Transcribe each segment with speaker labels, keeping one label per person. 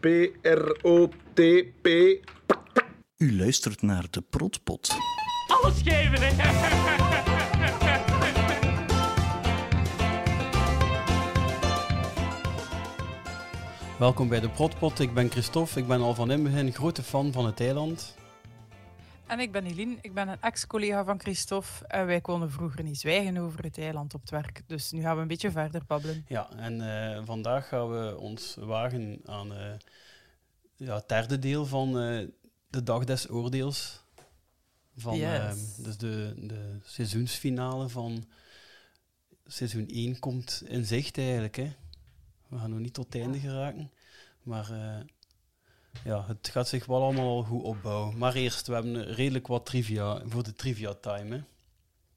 Speaker 1: P-R-O-T-P.
Speaker 2: U luistert naar de Protpot.
Speaker 3: Alles geven, hè?
Speaker 4: Welkom bij de Protpot. Ik ben Christophe. Ik ben al van in het begin grote fan van het eiland.
Speaker 5: En ik ben Eline, ik ben een ex-collega van Christophe en wij konden vroeger niet zwijgen over het eiland op het werk. Dus nu gaan we een beetje verder babbelen.
Speaker 4: Ja, en eh, vandaag gaan we ons wagen aan eh, ja, het derde deel van eh, de Dag des Oordeels. Van,
Speaker 5: Yes.
Speaker 4: ehm, dus de, de seizoensfinale van seizoen 1 komt in zicht eigenlijk. Hè. We gaan nog niet tot het einde geraken, maar eh, ja, het gaat zich wel allemaal al goed opbouwen. Maar eerst, we hebben redelijk wat trivia voor de trivia time. Hè.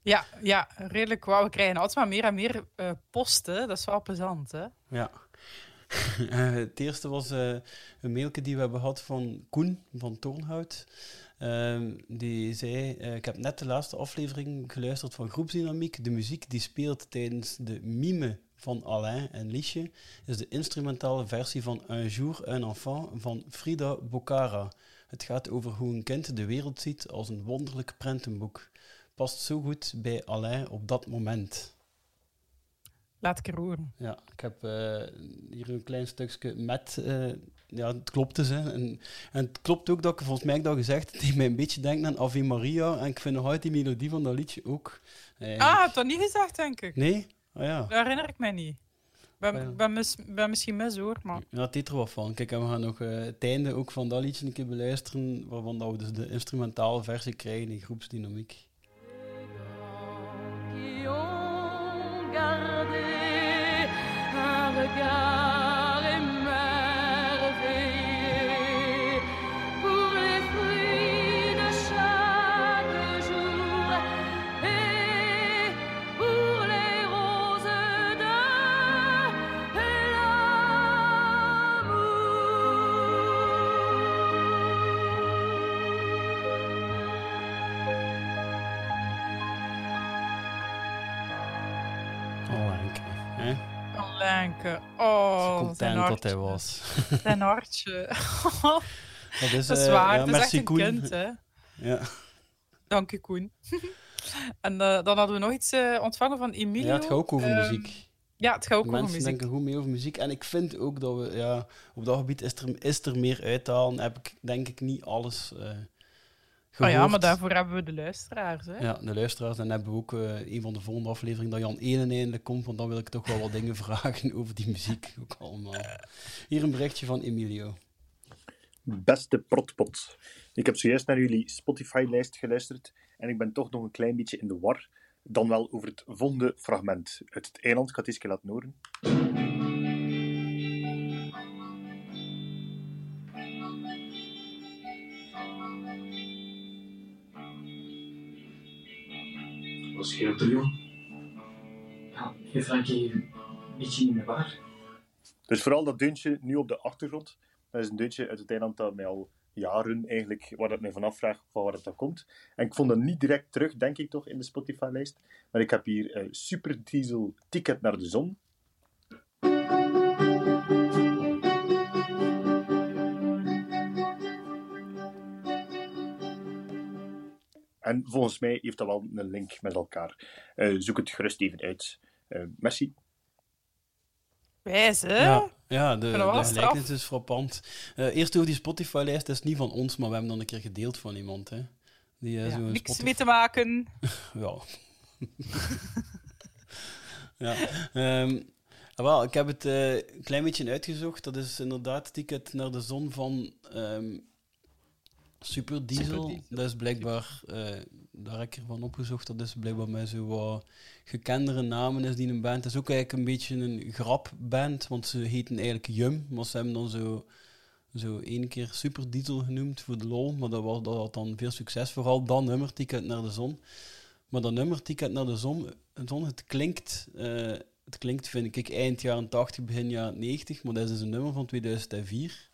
Speaker 5: Ja, ja, redelijk wauw. We krijgen altijd maar meer en meer eh, posten. Dat is wel plezant, hè?
Speaker 4: Ja. Eh, het eerste was eh, een mailje die we hebben gehad van Koen van Toornhout. Ehm, die zei, ik heb net de laatste aflevering geluisterd van Groepsdynamiek. De muziek die speelt tijdens de mime van Alain en Liesje is de instrumentale versie van Un jour un enfant van Frida Bocara. Het gaat over hoe een kind de wereld ziet als een wonderlijk prentenboek. Past zo goed bij Alain op dat moment.
Speaker 5: Laat ik er horen.
Speaker 4: Ja, ik heb eh, hier een klein stukje met. eh, ja, het klopt dus. Hè. En, en het klopt ook dat ik volgens mij ik dat gezegd. Die mij een beetje denkt aan Ave Maria. En ik vind nog altijd die melodie van dat liedje ook. eh,
Speaker 5: Ah, heb dat niet gezegd, denk ik?
Speaker 4: Nee? Oh ja.
Speaker 5: Dat herinner ik mij niet. Ik ben,
Speaker 4: ja.
Speaker 5: ben, mis- ben misschien mis, hoor. Maar...
Speaker 4: Ja, het deed er wat van. Kijk, en we gaan nog eh, het einde ook van dat liedje een keer beluisteren. Waarvan dat we dus de instrumentale versie krijgen in groepsdynamiek.
Speaker 6: un regard
Speaker 4: Henk. Hè?
Speaker 5: Oh.
Speaker 4: Zo
Speaker 5: Oh,
Speaker 4: content dat hij was.
Speaker 5: Zijn hartje.
Speaker 4: Dat is,
Speaker 5: dat is
Speaker 4: eh,
Speaker 5: waar.
Speaker 4: ja,
Speaker 5: het is echt een
Speaker 4: Koen.
Speaker 5: kind, hè.
Speaker 4: Ja.
Speaker 5: Dank je, Koen. en eh, dan hadden we nog iets eh, ontvangen van Emilio.
Speaker 4: ja, het gaat ook over
Speaker 5: Ehm,
Speaker 4: muziek.
Speaker 5: Ja, het gaat ook over
Speaker 4: Mensen
Speaker 5: muziek.
Speaker 4: denken goed mee over muziek. En ik vind ook dat we, ja, op dat gebied is er, is er meer uit te halen. Heb ik denk ik niet alles eh
Speaker 5: Oh
Speaker 4: gehoord.
Speaker 5: ja, maar daarvoor hebben we de luisteraars, hè.
Speaker 4: Ja, de luisteraars. En hebben we ook eh, een van de volgende afleveringen dat Jan Enen eindelijk komt. Want dan wil ik toch wel wat dingen vragen over die muziek. Ook allemaal. Hier een berichtje van Emilio.
Speaker 7: Beste protpot. Ik heb zojuist naar jullie Spotify-lijst geluisterd en ik ben toch nog een klein beetje in de war. Dan wel over het volgende fragment uit het eiland. Ik ga het eens laten horen.
Speaker 8: Wat scheelt er, jong? Ja, Frankie een beetje niet meer waar?
Speaker 7: Dus vooral dat deuntje nu op de achtergrond. Dat is een deuntje uit het eiland dat mij al jaren eigenlijk, waar dat mij vanaf vraagt van waar het dan komt. En ik vond dat niet direct terug, denk ik toch, in de Spotify-lijst. Maar ik heb hier eh, Super Diesel Ticket naar de Zon. En volgens mij heeft dat wel een link met elkaar. Eh, zoek het gerust even uit. Eh, merci.
Speaker 5: Wijs, hè?
Speaker 4: Ja, ja de, de gelijkenis is frappant. Eh, eerst over die Spotify-lijst. Dat is niet van ons, maar we hebben dan een keer gedeeld van iemand. Hè. Die,
Speaker 5: Ja, niks
Speaker 4: Spotify-
Speaker 5: mee te maken.
Speaker 4: Ja. ja. ehm, ah, wel, ik heb het eh, een klein beetje uitgezocht. Dat is inderdaad ticket naar de zon van ehm Super Diesel.
Speaker 5: Super Diesel.
Speaker 4: Dat is blijkbaar, eh, daar heb ik ervan opgezocht, dat is blijkbaar met zo wat gekendere namen is die een band. Het is ook eigenlijk een beetje een grapband, want ze heten eigenlijk Jum, maar ze hebben dan zo zo één keer Super Diesel genoemd voor de lol, maar dat, was, dat had dan veel succes. Vooral dat nummer, Ticket naar de Zon. Maar dat nummer, Ticket naar de Zon, zon het, klinkt, eh, het klinkt, vind ik, eind jaren 80, begin jaren 90, maar dat is dus een nummer van 2004.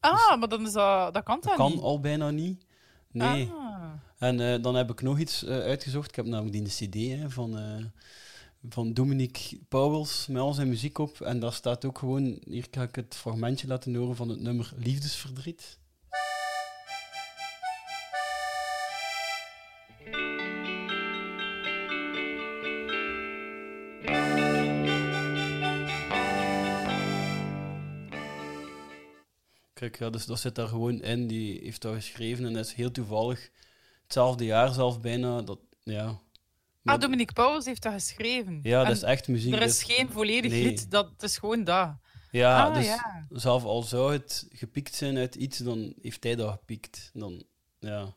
Speaker 5: Ah, maar dan is dat, dat kan
Speaker 4: Dat
Speaker 5: dat
Speaker 4: kan
Speaker 5: niet.
Speaker 4: al bijna niet. Nee.
Speaker 5: Ah.
Speaker 4: En eh, dan heb ik nog iets eh, uitgezocht. Ik heb namelijk die CD hè, van, eh, van Dominique Pauwels met al zijn muziek op. En daar staat ook gewoon, hier ga ik het fragmentje laten horen van het nummer Liefdesverdriet. Kijk, ja, dus dat zit daar gewoon in. Die heeft dat geschreven en dat is heel toevallig hetzelfde jaar zelf bijna. Dat, ja. Maar-
Speaker 5: Ah, Dominique Pauwels heeft dat geschreven.
Speaker 4: ja, dat is echt muziek.
Speaker 5: Er is geen volledig
Speaker 4: nee.
Speaker 5: hit, dat het is gewoon dat.
Speaker 4: Ja,
Speaker 5: ah,
Speaker 4: dus
Speaker 5: ja.
Speaker 4: zelf al zou het gepikt zijn uit iets, dan heeft hij dat gepikt. Dan, ja.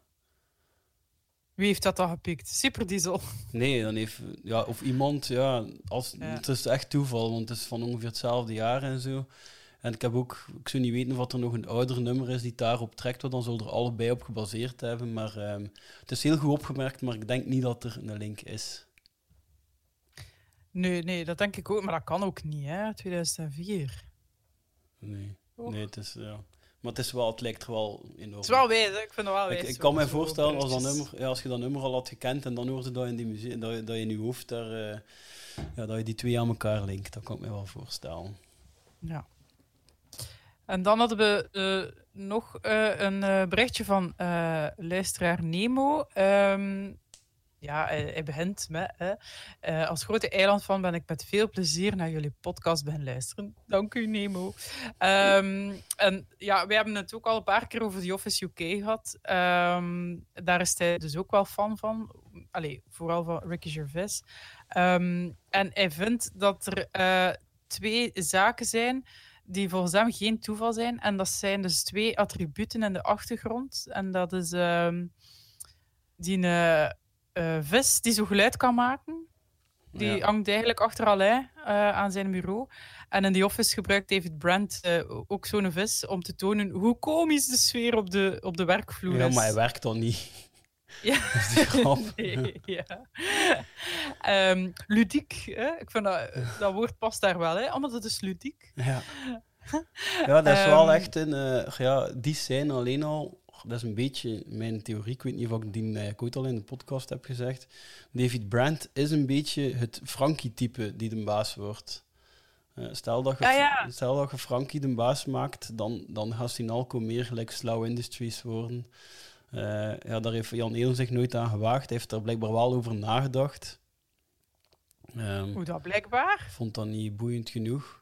Speaker 5: Wie heeft dat dan gepikt? Superdiesel.
Speaker 4: Nee, dan heeft... Ja, of iemand, ja, als,
Speaker 5: Ja.
Speaker 4: Het is echt toeval, want het is van ongeveer hetzelfde jaar en zo. En ik heb ook... Ik zou niet weten of er nog een ouder nummer is die daarop trekt, want dan zullen er allebei op gebaseerd hebben. Maar ehm, het is heel goed opgemerkt, maar ik denk niet dat er een link is.
Speaker 5: Nee, nee, dat denk ik ook. Maar dat kan ook niet, hè? 2004.
Speaker 4: Nee, nee het is... Ja. Maar het, is wel, het lijkt er wel enorm.
Speaker 5: Het is wel wijs? Ik vind het wel wijs.
Speaker 4: ik kan me voorstellen als, dat nummer, ja, als je dat nummer al had gekend en dan hoorde dat in, die muziek, dat, je- dat je in je hoofd daar, eh, ja, dat je die twee aan elkaar linkt. Dat kan ik me wel voorstellen.
Speaker 5: Ja. En dan hadden we eh, nog eh, een eh, berichtje van luisteraar Nemo. Ehm, ja, hij, hij begint met... hè, als grote eilandfan ben ik met veel plezier naar jullie podcast beginnen luisteren. Dank u, Nemo. Ehm, en ja, wij hebben het ook al een paar keer over The Office UK gehad. Ehm, daar is hij dus ook wel fan van. Allee, vooral van Ricky Gervais. En hij vindt dat er twee zaken zijn die volgens hem geen toeval zijn. En dat zijn dus twee attributen in de achtergrond. En dat is ehm, die eh, vis die zo geluid kan maken. Die
Speaker 4: Ja.
Speaker 5: hangt eigenlijk achter Alain eh, aan zijn bureau. En in die office gebruikt David Brandt eh, ook zo'n vis om te tonen hoe komisch de sfeer op de, op de werkvloer
Speaker 4: Ja,
Speaker 5: is.
Speaker 4: maar hij werkt dan niet.
Speaker 5: Ja.
Speaker 4: Dat is die grap.
Speaker 5: Nee, ja. Ehm, ludiek, hè? ik vind dat, dat woord past daar wel, hè? Allemaal dat is ludiek.
Speaker 4: Ja, ja dat is wel
Speaker 5: Ehm.
Speaker 4: echt een... eh, ja, die scène alleen al... Dat is een beetje mijn theorie. Ik weet niet of ik die eh, ik ooit al in de podcast heb gezegd. David Brandt is een beetje het Frankie-type die de baas wordt. Eh, stel, dat je,
Speaker 5: Ah, ja.
Speaker 4: stel dat je Frankie de baas maakt, dan, dan gaat Sinalco meer gelijk Slow Industries worden. Eh, ja, daar heeft Jan Eelen zich nooit aan gewaagd. Hij heeft daar blijkbaar wel over nagedacht. Ehm,
Speaker 5: Hoe dat blijkbaar?
Speaker 4: vond dat niet boeiend genoeg.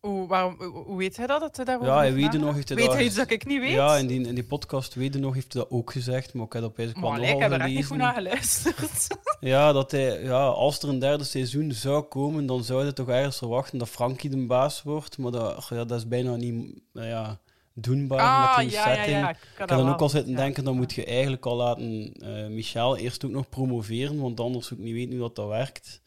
Speaker 5: Hoe, waarom, hoe, weet hij dat? dat hij daarover
Speaker 4: Ja, hij weet nog. Heeft hij
Speaker 5: Weet
Speaker 4: dat
Speaker 5: hij iets dat ik niet weet?
Speaker 4: Ja, in die, in die podcast Wede nog heeft hij dat ook gezegd, maar ik heb dat
Speaker 5: maar
Speaker 4: wel
Speaker 5: ik heb er echt niet goed naar geluisterd.
Speaker 4: Ja, dat hij, ja, als er een derde seizoen zou komen, dan zou je toch ergens verwachten dat Frankie de baas wordt. Maar dat, ja, dat is bijna niet nou ja, doenbaar
Speaker 5: ah,
Speaker 4: met die
Speaker 5: ja,
Speaker 4: setting.
Speaker 5: ja.
Speaker 4: Ik heb dan ook al zitten denken, dan moet je eigenlijk al laten eh Michel eerst ook nog promoveren, want anders ik niet weten hoe dat, dat werkt.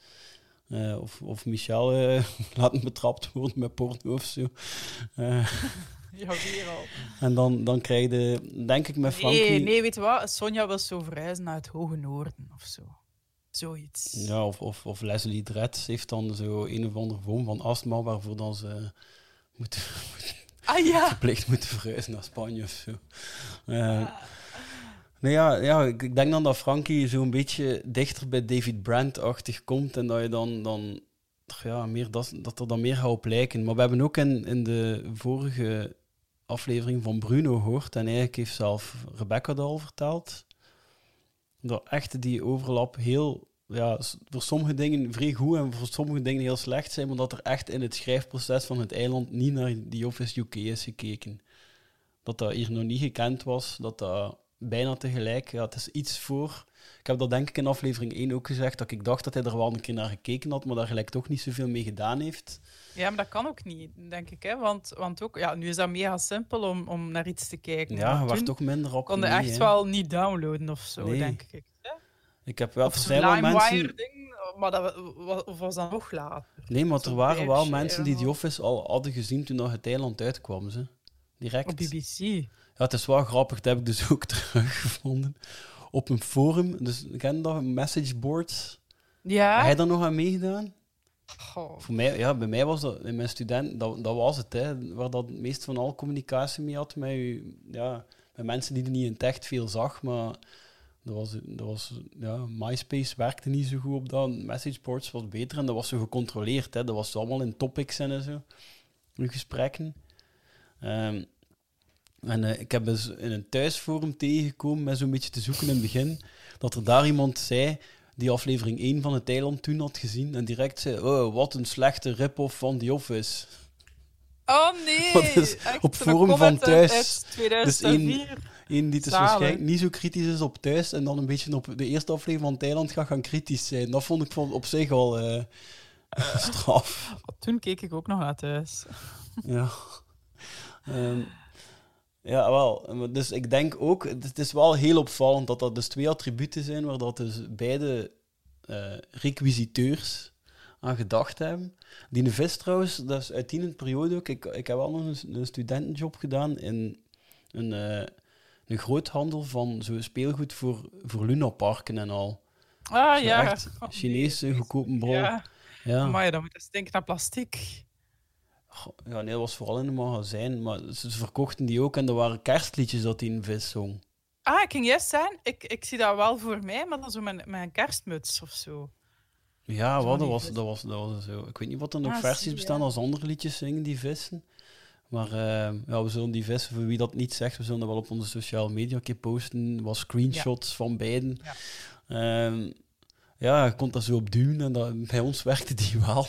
Speaker 4: Eh, of, of Michel eh, laten betrapt worden met porno of zo.
Speaker 5: Ja, weer al.
Speaker 4: en dan, dan krijg je, denk ik, met Frankie...
Speaker 5: Nee, nee, weet je wat? Sonja wil zo verhuizen naar het Hoge Noorden of zo. Zoiets.
Speaker 4: Ja, of, of, of Leslie Dretz heeft dan zo een of andere vorm van astma waarvoor dan ze moeten,
Speaker 5: Ah ja!
Speaker 4: verplicht moeten verhuizen naar Spanje of zo. Eh, ja, ja, ik, ik denk dan dat Frankie zo'n beetje dichter bij David Brandt-achtig komt en dat je dan, dan ja, meer dat, dat er dan meer gaat op lijken. Maar we hebben ook in, in de vorige aflevering van Bruno gehoord, en eigenlijk heeft zelf Rebecca dat al verteld, dat echt die overlap heel, ja, voor sommige dingen vrij goed en voor sommige dingen heel slecht zijn, maar dat er echt in het schrijfproces van het eiland niet naar die Office UK is gekeken. Dat dat hier nog niet gekend was, dat dat bijna tegelijk, ja, het is iets voor. Ik heb dat denk ik in aflevering 1 ook gezegd, dat ik dacht dat hij er wel een keer naar gekeken had, maar daar gelijk toch niet zoveel mee gedaan heeft.
Speaker 5: Ja, maar dat kan ook niet, denk ik. Hè? Want, want ook, ja, nu is dat mega simpel om, om naar iets te kijken.
Speaker 4: Ja, je
Speaker 5: toen
Speaker 4: toch minder op.
Speaker 5: kon je echt wel niet downloaden of zo,
Speaker 4: Nee.
Speaker 5: denk ik. Hè?
Speaker 4: Ik heb wel,
Speaker 5: Of
Speaker 4: wel mensen...
Speaker 5: LimeWire-ding, maar dat of was dat nog later?
Speaker 4: Nee, maar er waren wel mensen die die Office al hadden gezien toen nog het eiland uitkwam. Ze. Direct.
Speaker 5: Op BBC.
Speaker 4: Ja, het is wel grappig, dat heb ik dus ook teruggevonden. Op een forum, dus ken dat, messageboards.
Speaker 5: Ja?
Speaker 4: Heb jij daar nog aan meegedaan?
Speaker 5: Goh.
Speaker 4: Voor mij, ja, bij mij was dat, in mijn student, dat, dat was het, hè, waar dat het meest van al communicatie mee had met, u, ja, met mensen die er niet in het echt veel zag, maar Dat was, dat was, ja, MySpace werkte niet zo goed op dat. Messageboards was beter en dat was zo gecontroleerd. Hè. Dat was allemaal in topics en zo. In gesprekken. Ehm, en eh, ik heb dus in een thuisforum tegengekomen met zo'n beetje te zoeken in het begin. Dat er daar iemand zei die aflevering 1 van het eiland toen had gezien. En direct zei: Oh, wat een slechte rip-off van The Office.
Speaker 5: Oh nee!
Speaker 4: Is op forum van thuis.
Speaker 5: uit
Speaker 4: Dus één-
Speaker 5: 2004.
Speaker 4: Eén die dus waarschijnlijk niet zo kritisch is op thuis en dan een beetje op de eerste aflevering van Thailand gaat gaan kritisch zijn. Dat vond ik op zich al eh, straf.
Speaker 5: Toen keek ik ook nog naar thuis.
Speaker 4: ja. Ehm, ja, wel. Dus ik denk ook, het is wel heel opvallend dat dat dus twee attributen zijn waar dat dus beide eh requisiteurs aan gedacht hebben. Die vis trouwens, dat is uit die periode ook. Ik, ik heb wel nog een, een studentenjob gedaan in een, eh, een groothandel van zo speelgoed voor, voor lunaparken en al.
Speaker 5: Ah
Speaker 4: Zo
Speaker 5: ja.
Speaker 4: Echt
Speaker 5: Oh,
Speaker 4: Chinese
Speaker 5: nee.
Speaker 4: goedkope bol. Ja.
Speaker 5: Ja,
Speaker 4: Ja.
Speaker 5: maar dan moet je stinken naar plastic.
Speaker 4: Ja, nee, dat was vooral in een magazijn, maar ze verkochten die ook en er waren kerstliedjes dat die een vis zong.
Speaker 5: Ah, ik ging juist zijn. Ik, ik zie dat wel voor mij, maar dan zo met, met een kerstmuts of zo.
Speaker 4: Ja, wat, dat, was, dat, was, dat was zo. Ik weet niet wat er nog
Speaker 5: Ah,
Speaker 4: versies
Speaker 5: zie
Speaker 4: bestaan als andere liedjes zingen, die vissen. Maar eh, ja, we zullen die vissen, voor wie dat niet zegt, we zullen dat wel op onze sociale media een keer posten. Wat screenshots van beiden.
Speaker 5: Ja.
Speaker 4: Ja. ja, kon dat zo op duwen en dat, bij ons werkte die wel.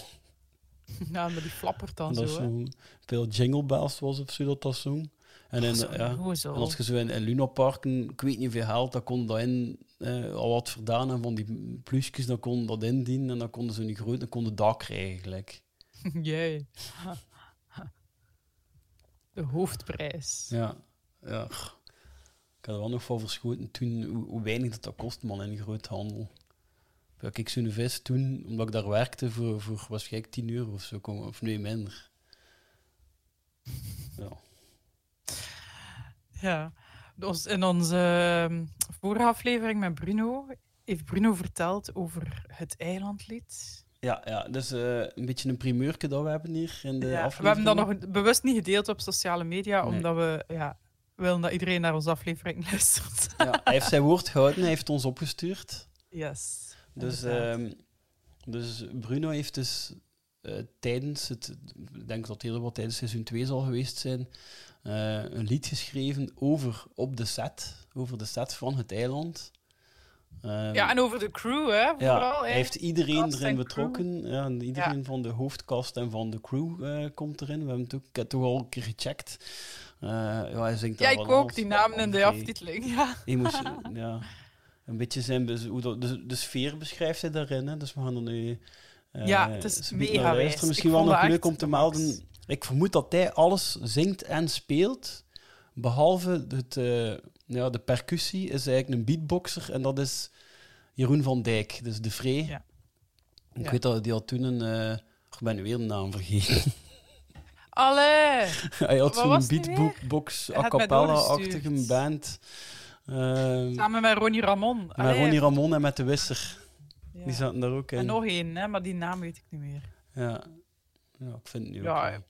Speaker 5: Ja, maar die flappert dan
Speaker 4: dat
Speaker 5: zo.
Speaker 4: zo veel jingle bells was of zo dat dat zong. En, in,
Speaker 5: Zo,
Speaker 4: ja, en als je zo in, in Lunaparken, ik weet niet hoeveel geld, dan kon dat in, eh, al wat verdaan en van die plusjes, dan kon dat indienen en dan konden ze niet groot, dan konden dat krijgen gelijk.
Speaker 5: Jee. De hoofdprijs.
Speaker 4: Ja, ja. Ik had er wel nog van verschoten toen hoe, hoe weinig dat, dat kost, man, in groothandel. Ja, ik zo'n vis toen, omdat ik daar werkte, voor, voor waarschijnlijk 10 euro of zo, kon- of nee, minder. Ja.
Speaker 5: Ja. Dus in onze ehm, vorige aflevering met Bruno heeft Bruno verteld over het eilandlied.
Speaker 4: Ja, ja, dus eh, een beetje een primeurke dat we hebben hier in de
Speaker 5: Ja, we
Speaker 4: aflevering.
Speaker 5: hebben dat nog bewust niet gedeeld op sociale media,
Speaker 4: Nee.
Speaker 5: omdat we ja, willen dat iedereen naar onze aflevering luistert.
Speaker 4: Ja, hij heeft zijn woord gehouden, hij heeft ons opgestuurd.
Speaker 5: Yes.
Speaker 4: Dus, ehm, dus Bruno heeft dus eh, tijdens het, ik denk dat het helemaal tijdens seizoen 2 zal geweest zijn, eh, een lied geschreven over op de set, over de set van het eiland. Ehm,
Speaker 5: ja, en over de crew, hè, vooral.
Speaker 4: heeft iedereen erin
Speaker 5: en
Speaker 4: betrokken. Ja, en iedereen van de hoofdkast en van de crew eh, komt erin. We hebben het ook, ik heb het toch al een keer gecheckt. Eh, ja, hij zingt
Speaker 5: Ja,
Speaker 4: daar
Speaker 5: ik ook, die namen in de aftiteling. Ja.
Speaker 4: Emotie- ja. Een beetje zijn hoe de, de sfeer beschrijft hij daarin. Hè. Dus we gaan er nu. eh,
Speaker 5: Ja, het is mega
Speaker 4: luisteren. Misschien wel nog leuk om te melden. Ik vermoed dat hij alles zingt en speelt. Behalve het, ja, de percussie is eigenlijk een beatboxer. En dat is Jeroen van Dijk, dus de Vree.
Speaker 5: Ja.
Speaker 4: Ik
Speaker 5: Ja.
Speaker 4: weet dat die had toen een. eh, ik ben nu weer een naam vergeten.
Speaker 5: Allee!
Speaker 4: hij had zo'n beatbox, a cappella-achtige band. Ehm,
Speaker 5: Samen met Ronnie Ramon.
Speaker 4: met. Ronnie Ramon en met de Wisser.
Speaker 5: Ja.
Speaker 4: Die zaten daar ook in.
Speaker 5: En nog één, hè, maar die naam weet ik niet meer.
Speaker 4: Ja. ja, ik vind het nu
Speaker 5: Ja,
Speaker 4: ook.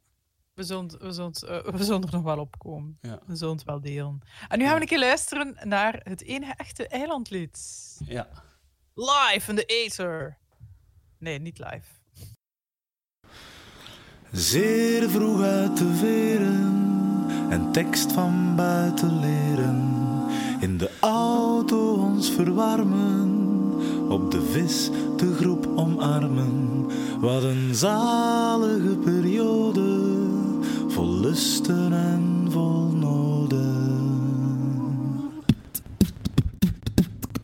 Speaker 5: We zullen, we, zullen, eh, we zullen er nog wel op komen.
Speaker 4: Ja.
Speaker 5: We zullen het wel delen. En nu gaan we een keer luisteren naar het enige echte eilandlied.
Speaker 4: Ja.
Speaker 5: Live in the Ether. Nee, niet live.
Speaker 1: Zeer vroeg uit de veren en tekst van buiten leren. In de auto ons verwarmen, op de vis de groep omarmen. Wat een zalige periode, vol lusten en vol noden.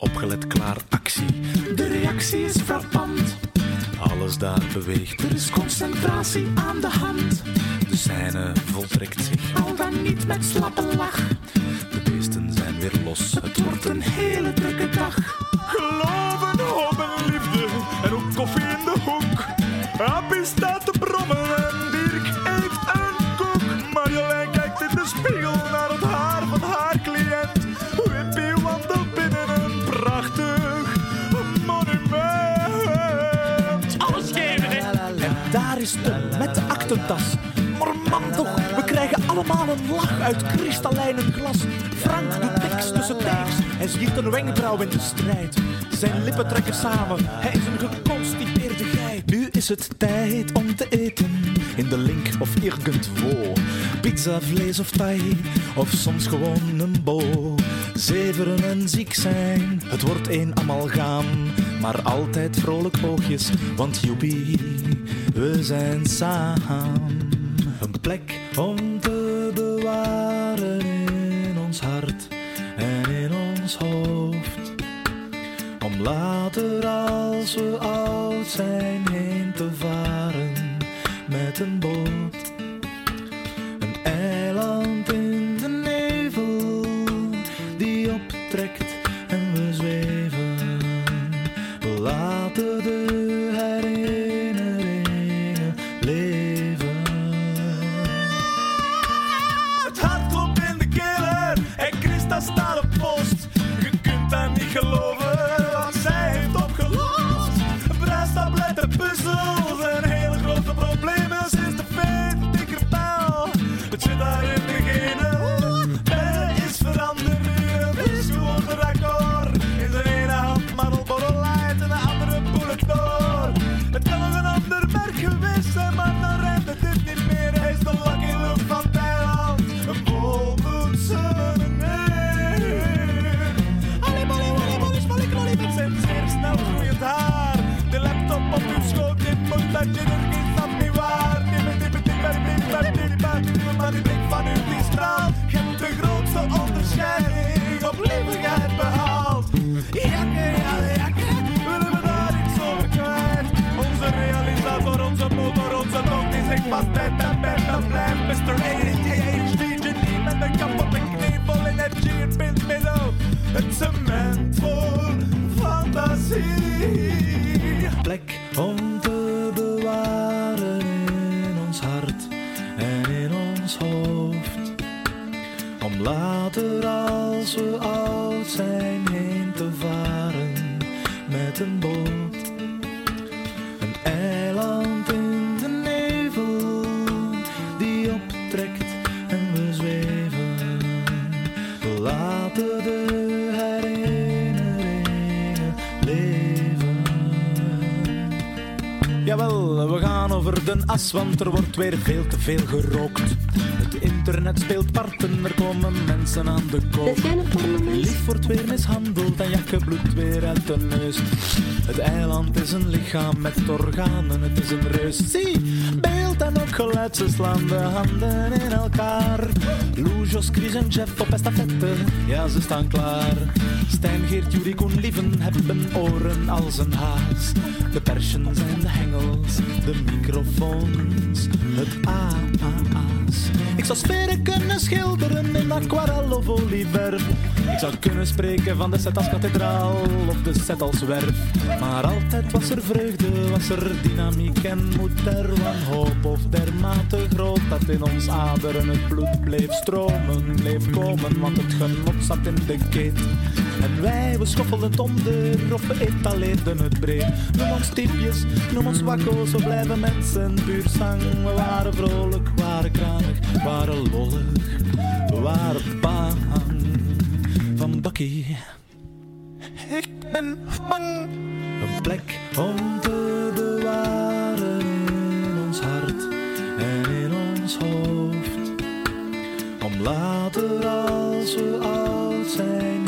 Speaker 1: Opgelet klaar actie, de reactie is frappant. Alles daar beweegt, er is concentratie aan de hand. De scène voltrekt zich, al dan niet met slappe lach. De beesten zijn weer los, het wordt een hele drukke dag. Geloven,
Speaker 9: Met de aktentas. Maar man toch, we krijgen
Speaker 1: allemaal een lach uit kristallijnen glas. Frank doet niks tussen tekens. Hij zwiert een wenkbrauw in de strijd. Zijn lippen trekken samen. Hij is een geconstipeerde geit. Nu is het tijd om te eten. In de link of irgendwo. Pizza, vlees of thai. Of soms gewoon een bo. Zeveren en ziek zijn. Het wordt één amalgaam. Maar altijd vrolijk oogjes. Want joepie, we zijn samen. Een plek om te bewaren in ons hart en in ons hoofd. Om later als we oud zijn heen te varen met een boot. Het cement vol fantasie. Later als we oud zijn heen te varen met een boot. Een eiland in de nevel die optrekt en we zweven. We laten de herinneringen leven. Jawel, we gaan over de as, want er wordt weer veel te veel gerookt. Internet speelt parten, er komen mensen aan de koop. Lief wordt weer mishandeld en jakke bloed weer uit de neus. Het eiland is een lichaam met organen, het is een reus. Zie, beeld en ook geluid, ze slaan de handen in elkaar. Lou, Jos, Chris en Jeff op estafette, ja ze staan klaar. Stijn, Geert, Jurie, Lieven hebben oren als een haas. De persen zijn de hengels, de microfoons, het AAA's. Ik zou sferen kunnen schilderen in aquarel of olieverf. Ik zou kunnen spreken van de set als kathedraal of de set als werf. Maar altijd was er vreugde, was er dynamiek en moed er wanhoop of dermate groot dat in ons aderen het bloed bleef stromen, bleef komen, want het genot zat in de keet. En wij, we schoffelden onder of we etaleerden het breed. Noem ons typjes, noem ons wakko's, we blijven mensen, puur zang. We waren vrolijk, waren kranig, waren lollig, we waren bang van Bakkie. Ik ben bang. Een plek om te bewaren in ons hart en in ons hoofd. Om later als we oud zijn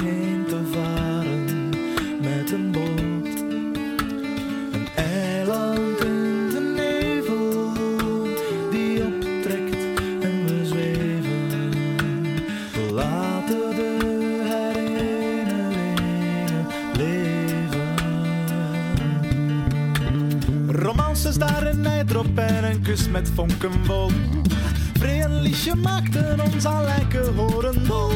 Speaker 1: met vonkenbol. Vree en Liesje maakten ons al lijken horen dol.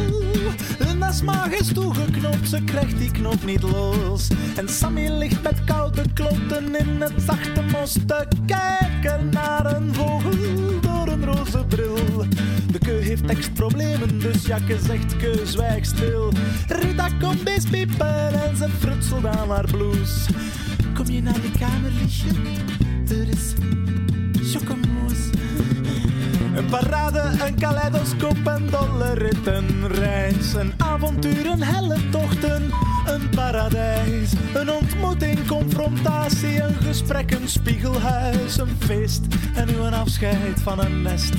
Speaker 1: Linda's maag is toegeknoopt, ze krijgt die knoop niet los. En Sammy ligt met koude kloten in het zachte mos te kijken naar een vogel door een roze bril. De keu heeft tekstproblemen, dus Jakke zegt keu zwijg stil. Rita komt eens piepen en ze frutselt aan haar blouse. Kom je naar de kamer, Liesje? Parade, een kaleidoscoop en dolle ritten. Reis, een avontuur, een helle tochten, een paradijs. Een ontmoeting, confrontatie, een gesprek, een spiegelhuis. Een feest en nu een afscheid van een nest.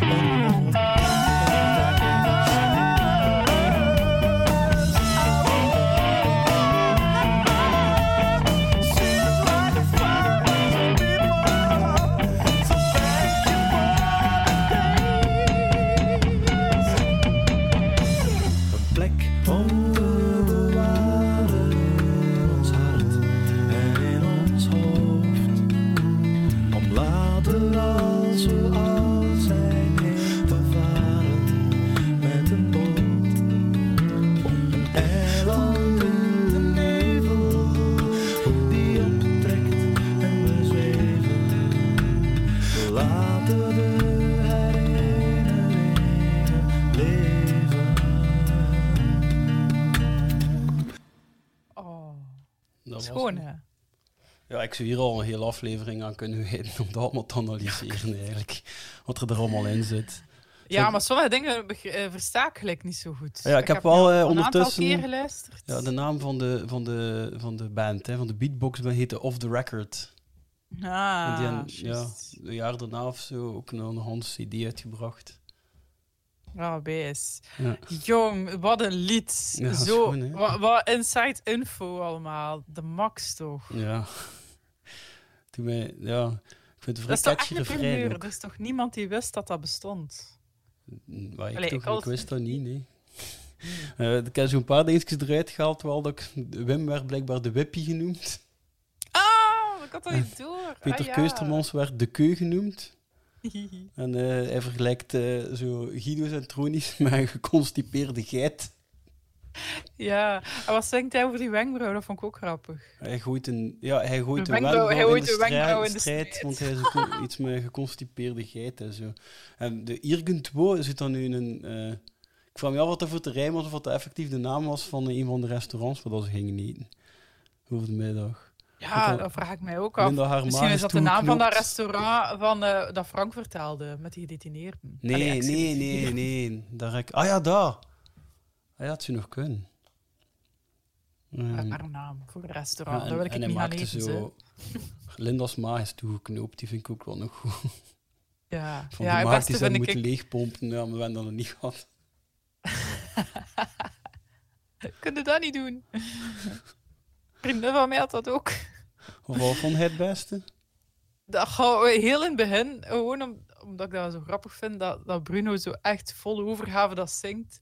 Speaker 1: Een Een
Speaker 4: Zou hier al een hele aflevering aan kunnen wijden om dat allemaal te analyseren eigenlijk. Wat er er allemaal in zit.
Speaker 5: Ja, maar sommige dingen eh, versta ik gelijk niet zo goed.
Speaker 4: Ja, ik heb wel,
Speaker 5: al
Speaker 4: eh,
Speaker 5: een
Speaker 4: ondertussen-
Speaker 5: aantal keer geluisterd.
Speaker 4: Ja, de naam van de, van de, van de band, hè, van de beatbox, heette Off The Record.
Speaker 5: Ah,
Speaker 4: en die ja, een jaar daarna of zo ook nog een Hans CD uitgebracht.
Speaker 5: Ja, bees.
Speaker 4: Ja.
Speaker 5: Jong, wat een lied.
Speaker 4: Ja, dat is
Speaker 5: Zo,
Speaker 4: goed,
Speaker 5: wat, wat inside info allemaal. De max toch?
Speaker 4: Ja. Toen wij, ja, ik vind het een
Speaker 5: Dat is toch echt. Er is toch niemand die wist dat dat bestond?
Speaker 4: Maar ik,
Speaker 5: Allee,
Speaker 4: toch,
Speaker 5: ik
Speaker 4: wist dat niet, nee. Eh, ik heb zo'n paar dingetjes eruit gehaald, wel dat ik, Wim werd blijkbaar de Wippie genoemd.
Speaker 5: Ah, ik had dat niet door.
Speaker 4: Peter
Speaker 5: ah, ja.
Speaker 4: Keustermans werd de Keu genoemd. En eh, hij vergelijkt eh, zo Guido's en Tronies met een geconstipeerde geit.
Speaker 5: Ja, en wat zingt hij over die wenkbrauw? Dat vond ik ook grappig.
Speaker 4: Hij gooit een, ja, hij gooit
Speaker 5: De
Speaker 4: een
Speaker 5: wenkbrauw-
Speaker 4: in de,
Speaker 5: de wenkbrauw
Speaker 4: strij-
Speaker 5: in de
Speaker 4: strijd, want hij is ook iets met geconstipeerde geit en zo. En de Irgendwo zit dan nu in een... eh, ik vraag me af wat dat voor terrein was, of wat dat effectief de naam was van een van de restaurants waar dat ze gingen eten. Over de middag.
Speaker 5: Ja,
Speaker 4: dat-
Speaker 5: dat vraag ik mij ook af. Misschien is dat de naam van dat restaurant van, eh, dat Frank vertelde, met die gedetineerden.
Speaker 4: Nee,
Speaker 5: Allee,
Speaker 4: nee, nee,
Speaker 5: ex-gedetineerden.
Speaker 4: nee. Daar ik... Ah ja, daar. Ah ja, dat zou nog kunnen. Ehm,
Speaker 5: Haar naam voor een restaurant.
Speaker 4: ja,
Speaker 5: Daar wil ik
Speaker 4: en
Speaker 5: het
Speaker 4: hij
Speaker 5: niet
Speaker 4: maakte
Speaker 5: eten.
Speaker 4: zo... Linda's maag is toegeknoopt, die vind ik ook wel nog goed.
Speaker 5: Ja,
Speaker 4: Van
Speaker 5: ja het
Speaker 4: maag die
Speaker 5: vind
Speaker 4: moeten
Speaker 5: ik...
Speaker 4: leegpompen, ja, maar we hebben dat nog niet gehad.
Speaker 5: Kun je dat niet doen? Vriendin van mij had dat ook.
Speaker 4: Wat vond hij het beste?
Speaker 5: Dat gaan we heel in het begin, gewoon om, omdat ik dat zo grappig vind, dat, dat Bruno zo echt vol overgave dat zingt.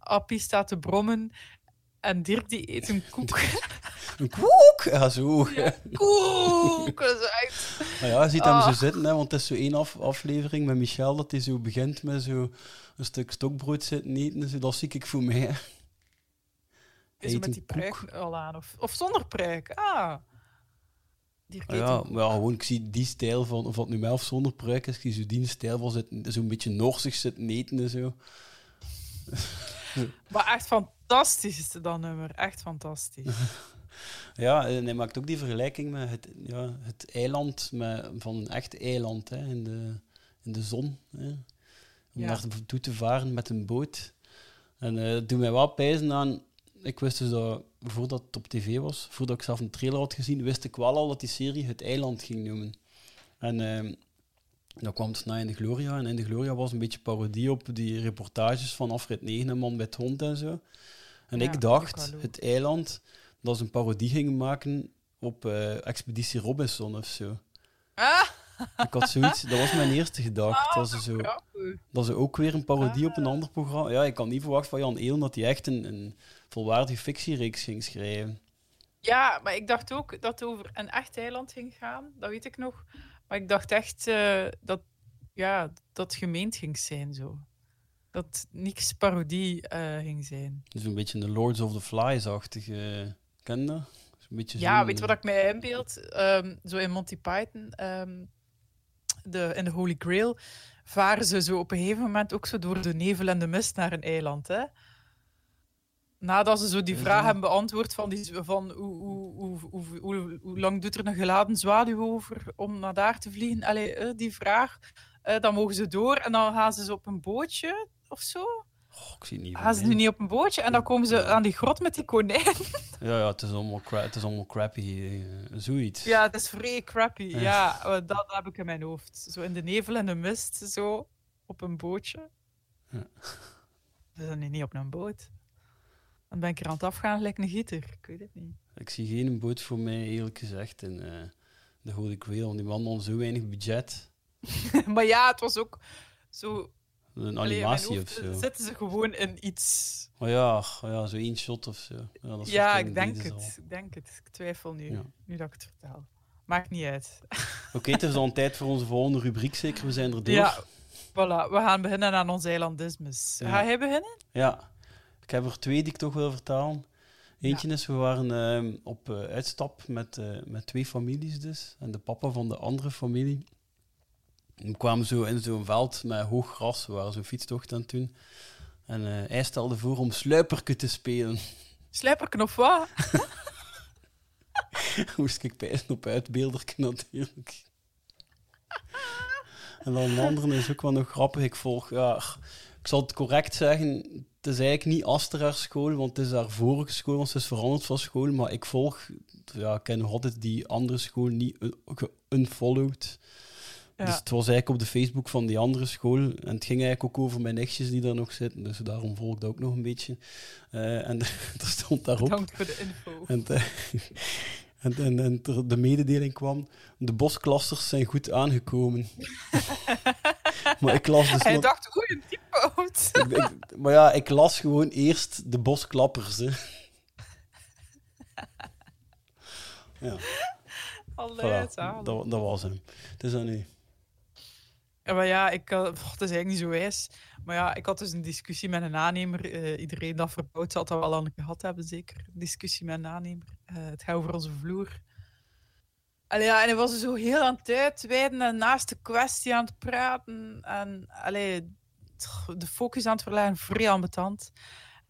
Speaker 5: Appie staat te brommen en Dirk die eet een koek.
Speaker 4: Een koek! Ja, zo.
Speaker 5: Ja, koek! Dat is echt...
Speaker 4: Nou ja, je ziet hem
Speaker 5: Ah.
Speaker 4: zo zitten, hè, want het is zo één af, aflevering met Michel, dat hij zo begint met zo een stuk stokbrood zitten eten. Zo, dat zie ik voor mij. hè.
Speaker 5: Is
Speaker 4: eet
Speaker 5: met die
Speaker 4: koek.
Speaker 5: pruik al aan, of, of zonder pruik. Ah. Dirk
Speaker 4: Ah
Speaker 5: eet
Speaker 4: ja, maar ja, gewoon, ik zie die stijl van, of het nu met of zonder pruik is, ik zie zo die stijl van zo'n beetje norsig zitten eten en zo.
Speaker 5: Maar echt fantastisch is dan nummer. Echt fantastisch.
Speaker 4: Ja, en hij maakt ook die vergelijking met het, ja, het eiland, met, van een echt eiland hè, in, de, in de zon. Hè, om
Speaker 5: Ja.
Speaker 4: daar toe te varen met een boot. En dat doet mij wel pijzen aan... Ik wist dus dat, voordat het op tv was, voordat ik zelf een trailer had gezien, wist ik wel al dat die serie Het Eiland ging noemen. En eh, dan kwam het na In de Gloria. En In de Gloria was een beetje parodie op die reportages van Afrit 9, een man met het hond en zo. En
Speaker 5: Ja,
Speaker 4: ik dacht. Het Eiland, dat ze een parodie gingen maken op eh, Expeditie Robinson of zo.
Speaker 5: Ah,
Speaker 4: Ik had zoiets, dat was mijn eerste gedachte. dat, ze zo, dat ze ook weer een parodie op een
Speaker 5: Ah.
Speaker 4: ander programma. Ja, ik kan niet verwachten van Jan Eelen dat hij echt een, een volwaardige fictiereeks ging schrijven.
Speaker 5: Ja, maar ik dacht ook dat het over een echt eiland ging gaan. Dat weet ik nog. Maar ik dacht echt eh, dat ja, dat gemeend ging zijn zo. Dat niks parodie eh, ging zijn.
Speaker 4: Dus een beetje een Lords of the Flies-achtige... Ken je dat? Dus een beetje
Speaker 5: Ja, weet je wat ik mij inbeeld? Ehm, zo in Monty Python, ehm, de, in de Holy Grail, varen ze zo op een gegeven moment ook zo door de nevel en de mist naar een eiland. Hè? Nadat ze zo die vraag hebben beantwoord van, die, van hoe, hoe, hoe, hoe, hoe, hoe lang doet er een geladen zwaluw over om naar daar te vliegen? Allee, eh, die vraag. Eh, dan mogen ze door en dan gaan ze op een bootje of zo.
Speaker 4: Oh, ik zie het niet.
Speaker 5: Gaan ze nu niet op een bootje en dan komen ze aan die grot met die konijn.
Speaker 4: Ja, ja het, is allemaal het is allemaal crappy. eh, zoiets.
Speaker 5: Ja, het is vrij crappy.
Speaker 4: Ja.
Speaker 5: Dat heb ik in mijn hoofd. Zo in de nevel en de mist, zo op een bootje.
Speaker 4: Ja.
Speaker 5: We zijn nu niet op een boot. Dan ben ik er aan het afgaan gelijk een gieter. Ik weet het niet.
Speaker 4: Ik zie geen boot voor mij, eerlijk gezegd, in eh, de Holy Grail. Want die man had zo weinig budget.
Speaker 5: maar ja, het was ook zo...
Speaker 4: Een
Speaker 5: allee,
Speaker 4: animatie of zo.
Speaker 5: Zitten ze gewoon in iets.
Speaker 4: Oh ja, oh ja, zo één shot of zo. Ja, dat
Speaker 5: Ja, ik denk het.
Speaker 4: al.
Speaker 5: Ik denk het. Ik twijfel nu.
Speaker 4: Ja.
Speaker 5: Nu dat ik het vertel. Maakt niet uit.
Speaker 4: Oké, het is dan tijd voor onze volgende rubriek, zeker. We zijn er door.
Speaker 5: Ja, voilà. We gaan beginnen aan ons eilandismus. Ga jij beginnen?
Speaker 4: Ja, ik heb er twee die ik toch wil vertalen. Eentje is, we waren ehm, op eh, uitstap met, eh, met twee families dus. En de papa van de andere familie. We kwamen zo in zo'n veld met hoog gras. We waren zo'n fietstocht aan het doen. En eh, hij stelde voor om sluiperke te spelen.
Speaker 5: Slijperken of wat?
Speaker 4: Moest ik pijzen op uitbeelderke natuurlijk. En dan een andere is ook wel nog grappig. Ik volg, ja, ik zal het correct zeggen, het is eigenlijk niet Aster school, want het is haar vorige school, want ze is veranderd van school. Maar ik volg, ja, ik ken nog altijd die andere school niet un- geunfollowed.
Speaker 5: Ja.
Speaker 4: Dus het was eigenlijk op de Facebook van die andere school. En het ging eigenlijk ook over mijn nichtjes die daar nog zitten. Dus daarom volg ik dat ook nog een beetje. Eh, en er stond daarop.
Speaker 5: Bedankt voor de info.
Speaker 4: En, de, en, en, en de mededeling kwam: de bosklassers zijn goed aangekomen. maar ik las dus
Speaker 5: Hij
Speaker 4: nog-
Speaker 5: dacht, oei, een
Speaker 4: ik- ik- maar ja, ik las gewoon eerst de bosklappers. Hè. ja,
Speaker 5: Allee,
Speaker 4: voilà, dat, dat was hem. Het is aan u.
Speaker 5: Ja, maar ja, ik, uh, het is eigenlijk niet zo wijs. Maar ja, ik had dus een discussie met een aannemer. Eh, iedereen dat verbouwd had, dat wel keer gehad hebben, zeker. Een discussie met een aannemer. Eh, het gaat over onze vloer. Allee, ja, en hij was er zo heel aan het uitweiden en naast de kwestie aan het praten. En allee, de focus aan het verleggen, vrij ambetant.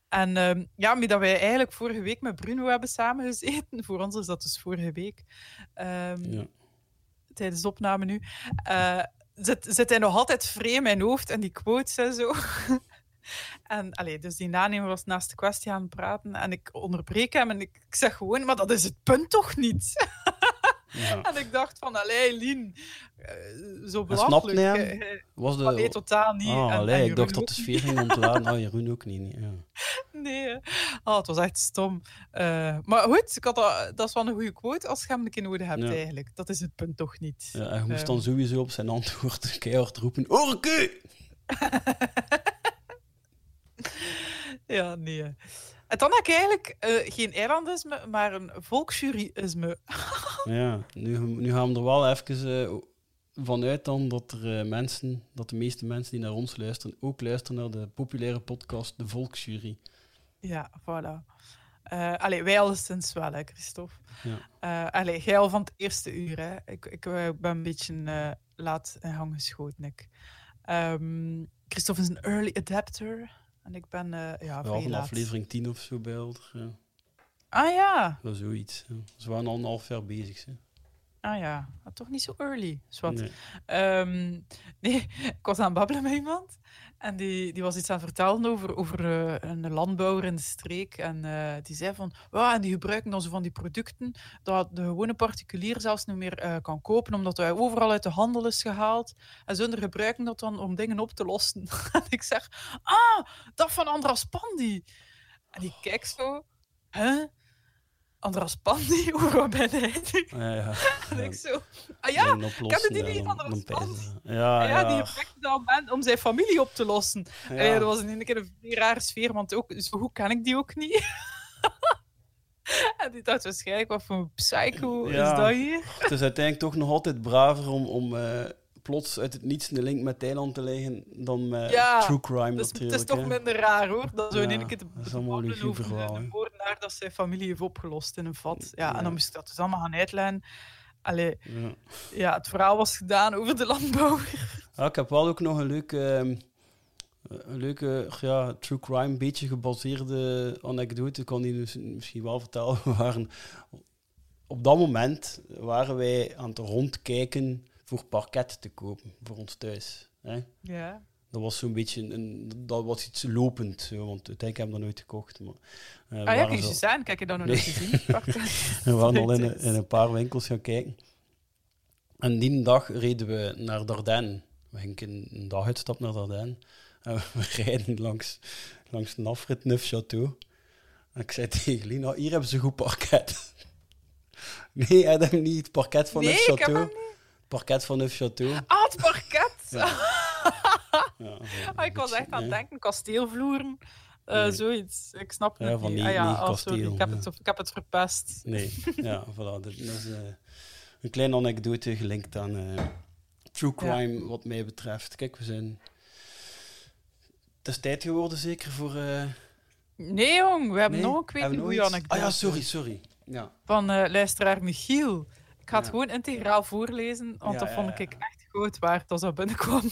Speaker 5: En ehm, ja, maar dat wij eigenlijk vorige week met Bruno hebben samengezeten. Voor ons is dat dus vorige week. Ehm,
Speaker 4: Ja.
Speaker 5: Tijdens de opname nu. eh, zit, zit hij nog altijd vrij in mijn hoofd en die quotes en zo. en allee, dus die nanemer was naast de kwestie aan het praten en ik onderbreek hem en ik, ik zeg gewoon, maar dat is het punt toch niet?
Speaker 4: Ja.
Speaker 5: en ik dacht van, allee, Lien, eh, zo belachelijk.
Speaker 4: hij
Speaker 5: Eh, eh,
Speaker 4: Was de...
Speaker 5: maar nee, totaal niet.
Speaker 4: Ah,
Speaker 5: En-
Speaker 4: allee,
Speaker 5: en
Speaker 4: ik dacht dat de sfeer ging ontladen. Oh, Jeroen ook niet. Ja.
Speaker 5: Nee, oh, het was echt stom. Maar goed, ik had dat, dat is wel een goede quote als je hem een keer nodig hebt,
Speaker 4: Ja.
Speaker 5: eigenlijk. Dat is het punt toch niet.
Speaker 4: Ja, en je moest dan sowieso op zijn antwoord keihard roepen: Orke!
Speaker 5: Ja, nee. En dan heb ik eigenlijk eh, geen eilandisme, maar een volksjuryisme.
Speaker 4: Ja, nu, nu gaan we er wel even eh, vanuit dan dat er eh, mensen, dat de meeste mensen die naar ons luisteren, ook luisteren naar de populaire podcast De Volksjury.
Speaker 5: Ja, voilà. Eh allee, wij alleszins wel, hè, Christophe.
Speaker 4: Ja.
Speaker 5: Allee, jij al van het eerste uur, hè. Ik, ik ben een beetje laat in gang geschoten, ik. Ehm, Christophe is een early adapter. En ik ben, eh ja, laat.
Speaker 4: aflevering 10 of zo bij elkaar. Ja.
Speaker 5: Ah ja,
Speaker 4: Wel zoiets. Ja. Ze waren al een half jaar bezig. Hè.
Speaker 5: ah ja. Maar toch niet zo early. Wat.
Speaker 4: Nee.
Speaker 5: Ehm, nee, ik was aan het babbelen met iemand. En die, die was iets aan het vertellen over, over eh, een landbouwer in de streek. En eh, die zei van, "Ja, en die gebruiken dan zo van die producten dat de gewone particulier zelfs niet meer eh, kan kopen, omdat hij overal uit de handel is gehaald. En ze gebruiken dat dan om dingen op te lossen. en ik zeg, ah, dat van Andras Pandi. En die kijkt zo, hè? Andras Pandi? Hoe ben nu?
Speaker 4: Ja, ja.
Speaker 5: En ik zo, ah ja,
Speaker 4: oplossen,
Speaker 5: die niet
Speaker 4: dan-
Speaker 5: van
Speaker 4: dan
Speaker 5: Andras Pandi?
Speaker 4: Ja,
Speaker 5: Ah ja, die gebruikte dat om, om zijn familie op te lossen.
Speaker 4: Ja.
Speaker 5: Ja. dat was in één keer een vrij rare sfeer, want ook, zo goed ken ik die ook niet. en die dacht waarschijnlijk, wat voor een psycho
Speaker 4: Ja.
Speaker 5: is dat hier?
Speaker 4: Het is uiteindelijk toch nog altijd braver om, om eh, plots uit het niets een link met Thailand te leggen dan met
Speaker 5: Ja,
Speaker 4: true crime
Speaker 5: Dus het
Speaker 4: natuurlijk.
Speaker 5: is toch
Speaker 4: hè.
Speaker 5: minder raar hoor, dat zo in één keer te babbelen over de. Dat zijn familie heeft opgelost in een vat. Ja, en dan moest ik dat dus allemaal gaan uitleggen. Allee,
Speaker 4: Ja.
Speaker 5: ja, het verhaal was gedaan over de landbouwer.
Speaker 4: Ja, ik heb wel ook nog een leuke, ehm, een leuke ja, true crime, beetje gebaseerde anekdote. Ik kan die dus misschien wel vertellen. We waren, op dat moment waren wij aan het rondkijken voor parket te kopen voor ons thuis. Hè?
Speaker 5: Ja.
Speaker 4: Dat was zo'n beetje een, dat was iets lopend, want uiteindelijk hebben we dat nooit gekocht. Maar, eh,
Speaker 5: Ah ja, eens zijn? Kijk je dat nog
Speaker 4: Nee.
Speaker 5: niet gezien?
Speaker 4: we waren al in, een- in een paar winkels gaan kijken. En die dag reden we naar Dardenne. We gingen een, dag uitstap naar Dardenne. En we rijden langs, langs een afrit Neuf Château. En ik zei tegen Lina, hier hebben ze goed parket. Nee, hij heeft niet. Het parket van
Speaker 5: Nee,
Speaker 4: Neuf Château.
Speaker 5: niet.
Speaker 4: Parket van Neuf Château.
Speaker 5: Ah, het parket!
Speaker 4: Ja,
Speaker 5: Ah, ik was echt aan het denken, kasteelvloeren. eh,
Speaker 4: Nee.
Speaker 5: zoiets. Ik snap het
Speaker 4: Ja, van
Speaker 5: niet.
Speaker 4: die-
Speaker 5: ah, ja, oh, sorry, ik, heb
Speaker 4: ja.
Speaker 5: het, ik heb het verpest.
Speaker 4: Nee, ja, voilà. Dat, is eh, een kleine anekdote gelinkt aan eh, true crime, wat mij betreft. Kijk, we zijn... Het is tijd geworden, zeker, voor...
Speaker 5: Nee, jong, we hebben
Speaker 4: nee?
Speaker 5: nog een, ik weet niet anekdote.
Speaker 4: Ah ja, sorry, sorry. Ja.
Speaker 5: Van luisteraar Michiel. Ik ga het gewoon integraal voorlezen, want dat vond ik echt goed waard als dat binnenkwam.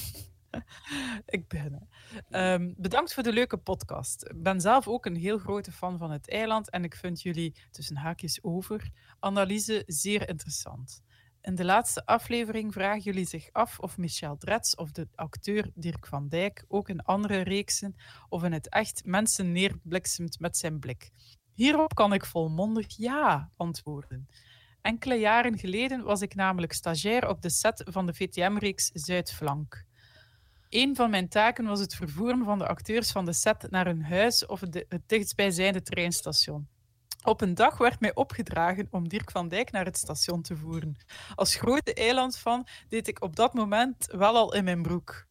Speaker 5: ik ben. Ehm, bedankt voor de leuke podcast. Ik ben zelf ook een heel grote fan van het eiland en ik vind jullie, tussen haakjes over, analyse zeer interessant. In de laatste aflevering vragen jullie zich af of Michel Dretz of de acteur Dirk van Dijk ook in andere reeksen of in het echt mensen neerbliksemt met zijn blik. Hierop kan ik volmondig ja antwoorden. Enkele jaren geleden was ik namelijk stagiair op de set van de VTM-reeks Zuidflank. Een van mijn taken was het vervoeren van de acteurs van de set naar hun huis of het dichtstbijzijnde treinstation. Op een dag werd mij opgedragen om Dirk van Dijk naar het station te voeren. Als grote eilandfan deed ik op dat moment wel al in mijn broek.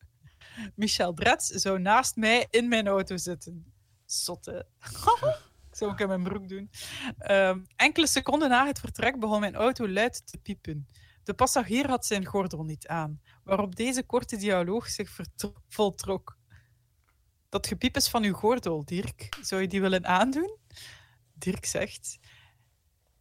Speaker 5: Michel Dretz zou naast mij in mijn auto zitten. Zotte. Ik zou ook in mijn broek doen. Ehm, enkele seconden na het vertrek begon mijn auto luid te piepen. De passagier had zijn gordel niet aan, waarop deze korte dialoog zich voltrok. Dat gepiep is van uw gordel, Dirk. Zou je die willen aandoen? Dirk zegt...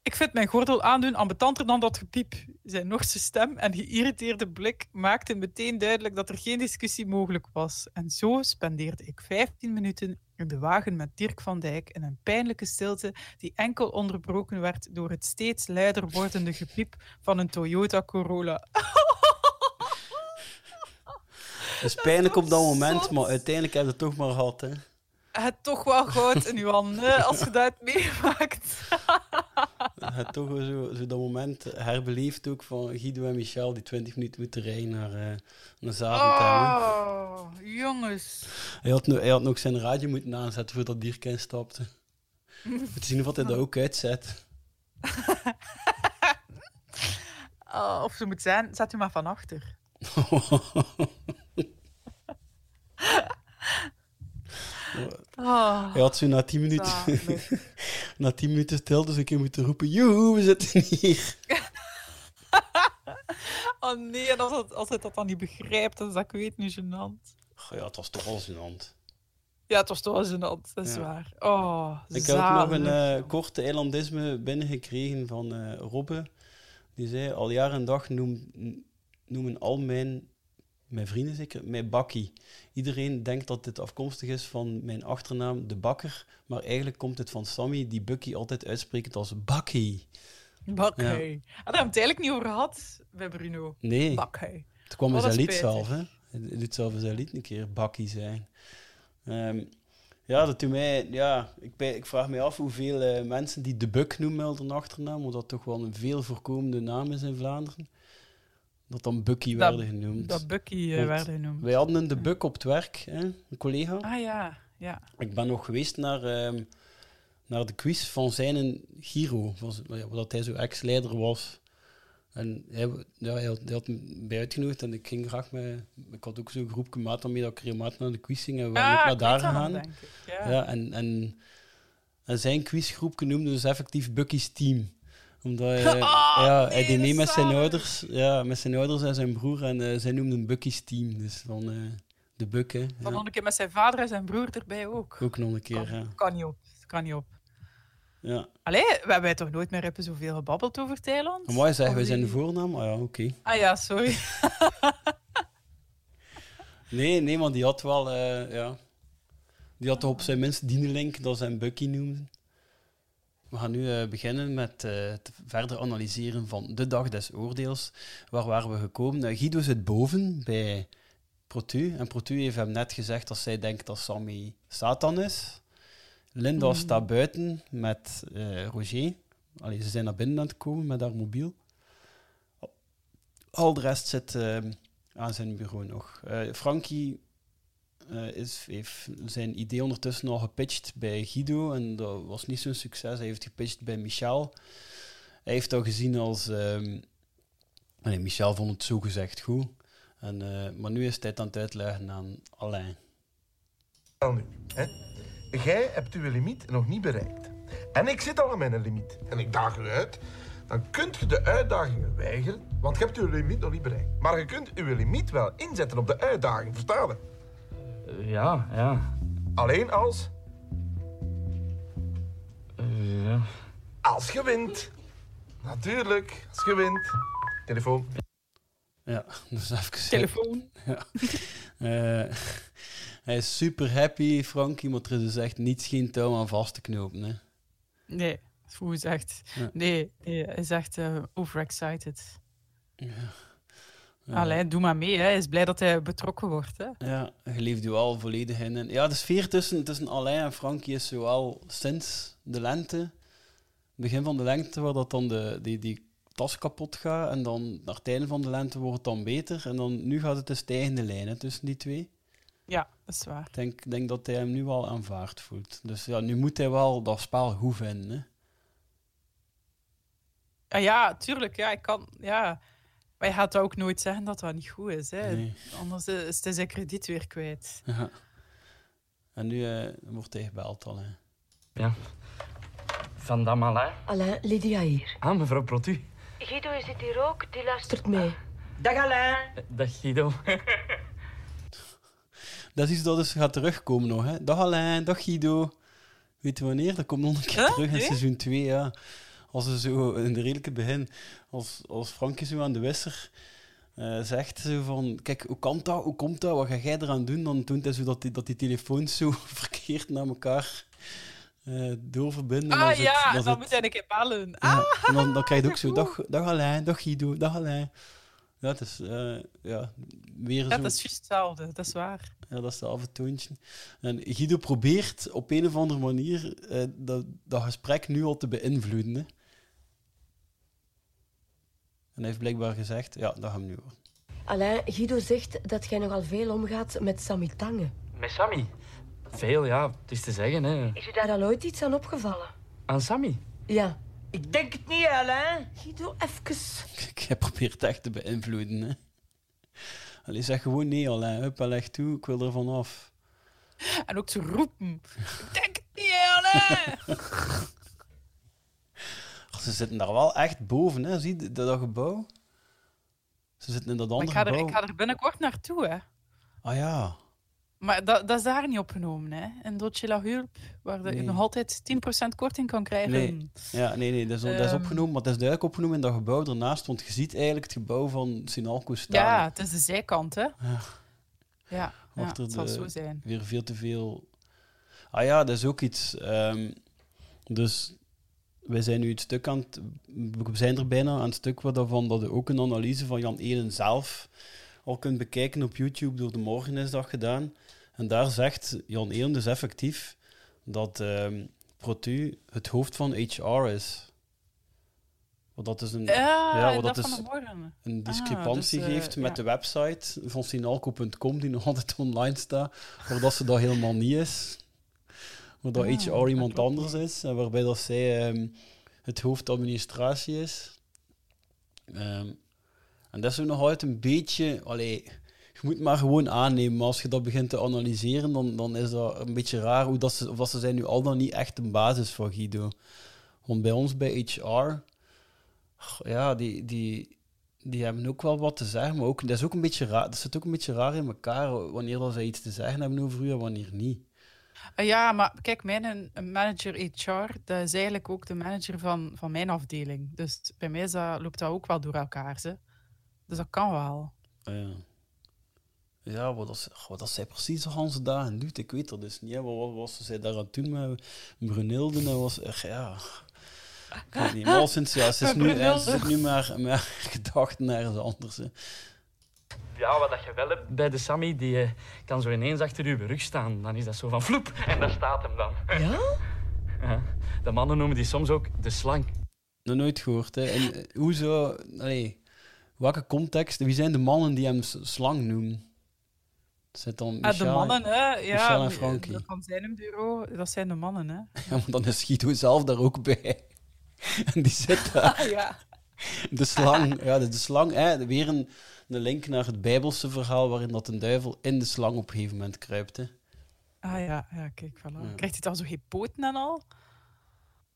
Speaker 5: Ik vind mijn gordel aandoen ambetanter dan dat gepiep. Zijn Noorse stem en geïrriteerde blik maakten meteen duidelijk dat er geen discussie mogelijk was. En zo spendeerde ik 15 minuten in de wagen met Dirk van Dijk in een pijnlijke stilte die enkel onderbroken werd door het steeds luider wordende gepiep van een Toyota Corolla.
Speaker 4: Het is pijnlijk op dat moment,
Speaker 5: zot?
Speaker 4: maar uiteindelijk heb je het toch maar gehad, hè.
Speaker 5: Het toch wel goud in uw handen als je dat meemaakt.
Speaker 4: Je hebt toch zo, zo dat moment herbeleefd ook van Guido en Michel die 20 minuten moeten rijden naar, eh naar Zaventem.
Speaker 5: Oh, jongens.
Speaker 4: Hij, had hij had nog zijn radio moeten aanzetten voordat Dirk instapte. Moet zien of hij dat ook uitzet.
Speaker 5: Oh, of ze moet zijn, zet u maar van achter. Oh,
Speaker 4: Hij had zo na 10 minuten, na 10 minuten stil, dus ik moeten roepen: Joe, we zitten hier.
Speaker 5: oh nee, en als, het, als hij dat dan niet begrijpt, dan is dat ik weet niet gênant.
Speaker 4: Goh, ja, het was toch al zijn hand.
Speaker 5: Ja, het was toch wel gênant, dat is
Speaker 4: Ja.
Speaker 5: waar. Oh,
Speaker 4: Ik heb ook nog een
Speaker 5: zalig.
Speaker 4: eh, korte eilandisme binnengekregen van eh Robbe. Die zei: Al jaar en dag noem, noemen al mijn, mijn vrienden zeker mij Bakkie. Iedereen denkt dat dit afkomstig is van mijn achternaam, de Bakker. Maar eigenlijk komt het van Sammy, die Bucky altijd uitspreekt als Bakkie.
Speaker 5: Bakhei.
Speaker 4: Ja.
Speaker 5: Ah, hebben we het eigenlijk niet over gehad bij Bruno.
Speaker 4: Nee,
Speaker 5: Bakhei.
Speaker 4: het kwam in zijn lied zelf. Hè? Hij doet zelf in zijn lied een keer Bakkie zijn. Ehm, ja, dat doet mij, ja, ik, ik vraag me af hoeveel eh, mensen die de Buk noemen met een achternaam, omdat dat toch wel een veel voorkomende naam is in Vlaanderen, dat dan Bucky
Speaker 5: Dat-
Speaker 4: werden genoemd.
Speaker 5: Dat Bucky eh,
Speaker 4: Want
Speaker 5: werd genoemd.
Speaker 4: Wij hadden een de Buk op het werk, hè, een collega.
Speaker 5: Ah ja, ja.
Speaker 4: Ik ben nog geweest naar, ehm, naar de quiz van zijn Giro, van z- ja, dat hij zo ex-leider was. En hij, ja, hij, had, hij had me bij uitgenodigd en ik ging graag met... Ik had ook zo'n groepje maat waarmee dat ik regelmatig naar de quiz ging en we waren
Speaker 5: Ah,
Speaker 4: ook naar daar gegaan.
Speaker 5: Ja,
Speaker 4: en, en, en zijn quizgroep noemde dus effectief Bucky's team. Omdat hij,
Speaker 5: Oh,
Speaker 4: ja,
Speaker 5: nee,
Speaker 4: hij mee
Speaker 5: is
Speaker 4: met zijn ouders, ja, met zijn ouders en zijn broer en eh, zij noemden Bucky's team. Dus van eh, de Buck, hè.
Speaker 5: Van
Speaker 4: Ja.
Speaker 5: nog een keer met zijn vader en zijn broer erbij ook.
Speaker 4: Ook nog een keer,
Speaker 5: Kan,
Speaker 4: ja.
Speaker 5: kan niet op. Kan niet op.
Speaker 4: ja.
Speaker 5: Allee, we hebben toch nooit meer hebben zoveel gebabbeld over Thailand?
Speaker 4: Wat zeggen wij zijn de
Speaker 5: die-
Speaker 4: voornaam? Ah ja, oké.
Speaker 5: Ah ja, sorry.
Speaker 4: Nee, nee, maar die had wel, eh, ja. Die had toch op zijn minst Dienelink, dat hem Bucky noemden. We gaan nu eh, beginnen met eh, het verder analyseren van de dag des oordeels. Waar waren we gekomen? Nou, Guido zit boven bij Protu. En Protu heeft hem net gezegd dat zij denkt dat Sammy Satan is. Linda staat buiten met eh, Roger. Allee, ze zijn naar binnen aan het komen met haar mobiel. Al de rest zit eh, aan zijn bureau nog. Eh, Frankie eh, is, heeft zijn idee ondertussen al gepitcht bij Guido en dat was niet zo'n succes. Hij heeft gepitcht bij Michel. Hij heeft dat gezien als... ehm nee, Michel vond het zo gezegd goed. En, eh, maar nu is het tijd aan het uitleggen aan Alain.
Speaker 9: Wel nu, hè? Jij hebt uw limiet nog niet bereikt. En ik zit al aan mijn limiet. En ik daag u uit. Dan kunt je de uitdagingen weigeren, want je hebt uw limiet nog niet bereikt. Maar je kunt uw limiet wel inzetten op de uitdaging, verstaan je?
Speaker 8: Ja, ja.
Speaker 9: Alleen als...
Speaker 8: Eh, ja.
Speaker 9: Als je wint. Natuurlijk, als je wint. Telefoon.
Speaker 4: Ja, dus even...
Speaker 5: Telefoon.
Speaker 4: Ja. Eh, hij is super happy, Frankie, maar er is dus echt niets geen touw aan vast te knopen. Hè.
Speaker 5: Nee, hoe is echt.
Speaker 4: Ja.
Speaker 5: Nee, nee, hij is echt eh, overexcited.
Speaker 4: Ja.
Speaker 5: Allee, doe maar mee. Hè. Hij is blij dat hij betrokken wordt. Hè.
Speaker 4: Ja, je leeft u al volledig in. En ja, de sfeer tussen, tussen Alain en Frankie is zoal sinds de lente, begin van de lente, waar dat dan de, die, die tas kapot gaat. En dan naar het einde van de lente wordt het dan beter. En dan, nu gaat het een stijgende lijn hè, tussen die twee.
Speaker 5: Ja, dat is waar.
Speaker 4: Ik denk, denk dat hij hem nu al aanvaard voelt. Dus ja, nu moet hij wel dat spel goed vinden. Hè.
Speaker 5: Ah, ja, tuurlijk. Ja, ik kan, ja. Maar je gaat ook nooit zeggen dat dat niet goed is. Hè.
Speaker 4: Nee.
Speaker 5: Anders is hij zijn krediet weer kwijt.
Speaker 4: Ja. En nu eh, wordt hij gebeld al. Hè.
Speaker 8: ja. Van Dam Alain.
Speaker 10: Alain, Lydia hier.
Speaker 8: Ah, mevrouw Protu.
Speaker 10: Guido is zit hier ook, die luistert mee.
Speaker 8: Dag Alain. Dag Guido.
Speaker 4: Dat is iets dat dus gaat terugkomen nog. Hè. Dag Alain, dag Guido. Weet je wanneer? Dat komt nog een keer
Speaker 5: Huh?
Speaker 4: terug in
Speaker 5: Nee?
Speaker 4: seizoen 2. Ja. Als ze zo in de redelijke begin, als, als Frankie zo aan de wisser eh, zegt zo van, kijk, hoe kan dat? Hoe komt dat? Wat ga jij eraan doen? Dan doet hij zo dat die, dat die telefoons zo verkeerd naar elkaar eh, doorverbinden. Dan
Speaker 5: Ah ja,
Speaker 4: dan
Speaker 5: moet hij een keer bellen. Ah,
Speaker 4: en dan, dan krijg je ook zo, dag, dag Alain, dag Guido, dag Alain. Ja, het is eh, ja, weer
Speaker 5: ja,
Speaker 4: zo...
Speaker 5: dat is juist hetzelfde. Dat is waar.
Speaker 4: Ja, dat is hetzelfde toontje. En Guido probeert op een of andere manier dat, dat gesprek nu al te beïnvloeden. Hè. En hij heeft blijkbaar gezegd, ja, dat gaan we nu horen.
Speaker 10: Alain, Guido zegt dat jij nogal veel omgaat met Sammy Tange.
Speaker 8: Met Sammy. Veel, ja. Het is te zeggen, hè.
Speaker 10: Is je daar al ooit iets aan opgevallen?
Speaker 8: Aan Sammy.
Speaker 10: Ja.
Speaker 8: Ik denk het niet, Alain.
Speaker 10: Guido, even.
Speaker 4: Probeert het echt te beïnvloeden. Hè. Allee, zeg gewoon nee, Alain. Hup, en leg toe, ik wil er vanaf.
Speaker 5: En ook te roepen. Ik denk het niet, Alain.
Speaker 4: Ze zitten daar wel echt boven, hè. zie je dat, dat gebouw? Ze zitten in dat
Speaker 5: Maar
Speaker 4: andere
Speaker 5: ik ga, er,
Speaker 4: gebouw.
Speaker 5: ik ga er binnenkort naartoe, hè.
Speaker 4: Ah ja,
Speaker 5: Maar dat, dat is daar niet opgenomen, hè. In Dolce La Hulp, waar je nog altijd 10% korting kan krijgen.
Speaker 4: Nee. Ja, nee, nee, dat is, dat is
Speaker 5: Ehm.
Speaker 4: opgenomen, maar dat is duidelijk opgenomen in dat gebouw ernaast, want je ziet eigenlijk het gebouw van Sinalco staan.
Speaker 5: Ja, het is de zijkant, hè.
Speaker 4: Ja.
Speaker 5: Ja, ja het zal zo zijn.
Speaker 4: Weer veel te veel... Ah ja, dat is ook iets. ehm, dus wij zijn nu het stuk aan het... We zijn er bijna aan het stuk waarvan dat je ook een analyse van Jan Eden zelf al kunt bekijken op YouTube. Door de morgen is dat gedaan. En daar zegt Jan Eden dus effectief dat ehm Protu het hoofd van HR is. Wat dat is een...
Speaker 5: Ja,
Speaker 4: Ja,
Speaker 5: en
Speaker 4: wat
Speaker 5: dat
Speaker 4: is-
Speaker 5: morgen.
Speaker 4: een
Speaker 5: Ah,
Speaker 4: discrepantie
Speaker 5: dus, eh,
Speaker 4: geeft met
Speaker 5: ja.
Speaker 4: de website van sinalco.com, die nog altijd online staat, waar dat ze dat helemaal niet is. Waar dat
Speaker 5: Ah,
Speaker 4: HR
Speaker 5: dat
Speaker 4: iemand anders is, en waarbij dat zij ehm, het hoofd administratie is. Ehm, en dat is ook nog altijd een beetje... Allee, je moet maar gewoon aannemen, maar als je dat begint te analyseren, dan, dan is dat een beetje raar hoe dat ze, of dat ze zijn nu al dan niet echt een basis voor Guido. Want bij ons, bij HR, ja, die, die, die hebben ook wel wat te zeggen, maar ook, dat is ook een beetje raar. Dat zit ook een beetje raar in elkaar, wanneer dat zij iets te zeggen hebben over u en wanneer niet.
Speaker 5: Ah, Ja, maar kijk, mijn manager HR, dat is eigenlijk ook de manager van, van mijn afdeling. Dus bij mij dat, loopt dat ook wel door elkaar. Hè. Dus dat kan wel.
Speaker 4: Ah, Ja, ja wat, dat, wat dat zij precies al onze dagen doet, ik weet dat dus niet. hè. Wat, wat was zij daar aan toen met Brunilde? En was, echt, ja, Ik weet niet. Maar al sinds, ja, ze is nu, eh, ze zit nu maar met gedachten ergens anders. Hè.
Speaker 11: Ja, wat dat je wel hebt bij de Sammy, die eh, kan zo ineens achter uw rug staan. Dan is dat zo van vloep. En daar staat hem dan.
Speaker 12: Ja?
Speaker 11: Ja. De mannen noemen die soms ook de slang.
Speaker 4: Nog nooit gehoord. Hè. En eh, hoezo... Allee, welke context? Wie zijn de mannen die hem slang noemen? Zit dan
Speaker 5: Ah, de
Speaker 4: Michel-
Speaker 5: mannen, hè? Ja,
Speaker 4: Michel en Frankie.
Speaker 5: dat van zijn bureau, dat zijn de mannen, hè?
Speaker 4: Ja, maar dan is Guido zelf daar ook bij. En die zit daar.
Speaker 5: Ah, ja.
Speaker 4: De slang. Ja, de, de slang. Hè, weer een, een link naar het Bijbelse verhaal waarin dat een duivel in de slang op een gegeven moment kruipt. Hè.
Speaker 5: Ah ja, ja kijk, voilà.
Speaker 4: Ja.
Speaker 5: Krijgt hij dan zo geen poten en al?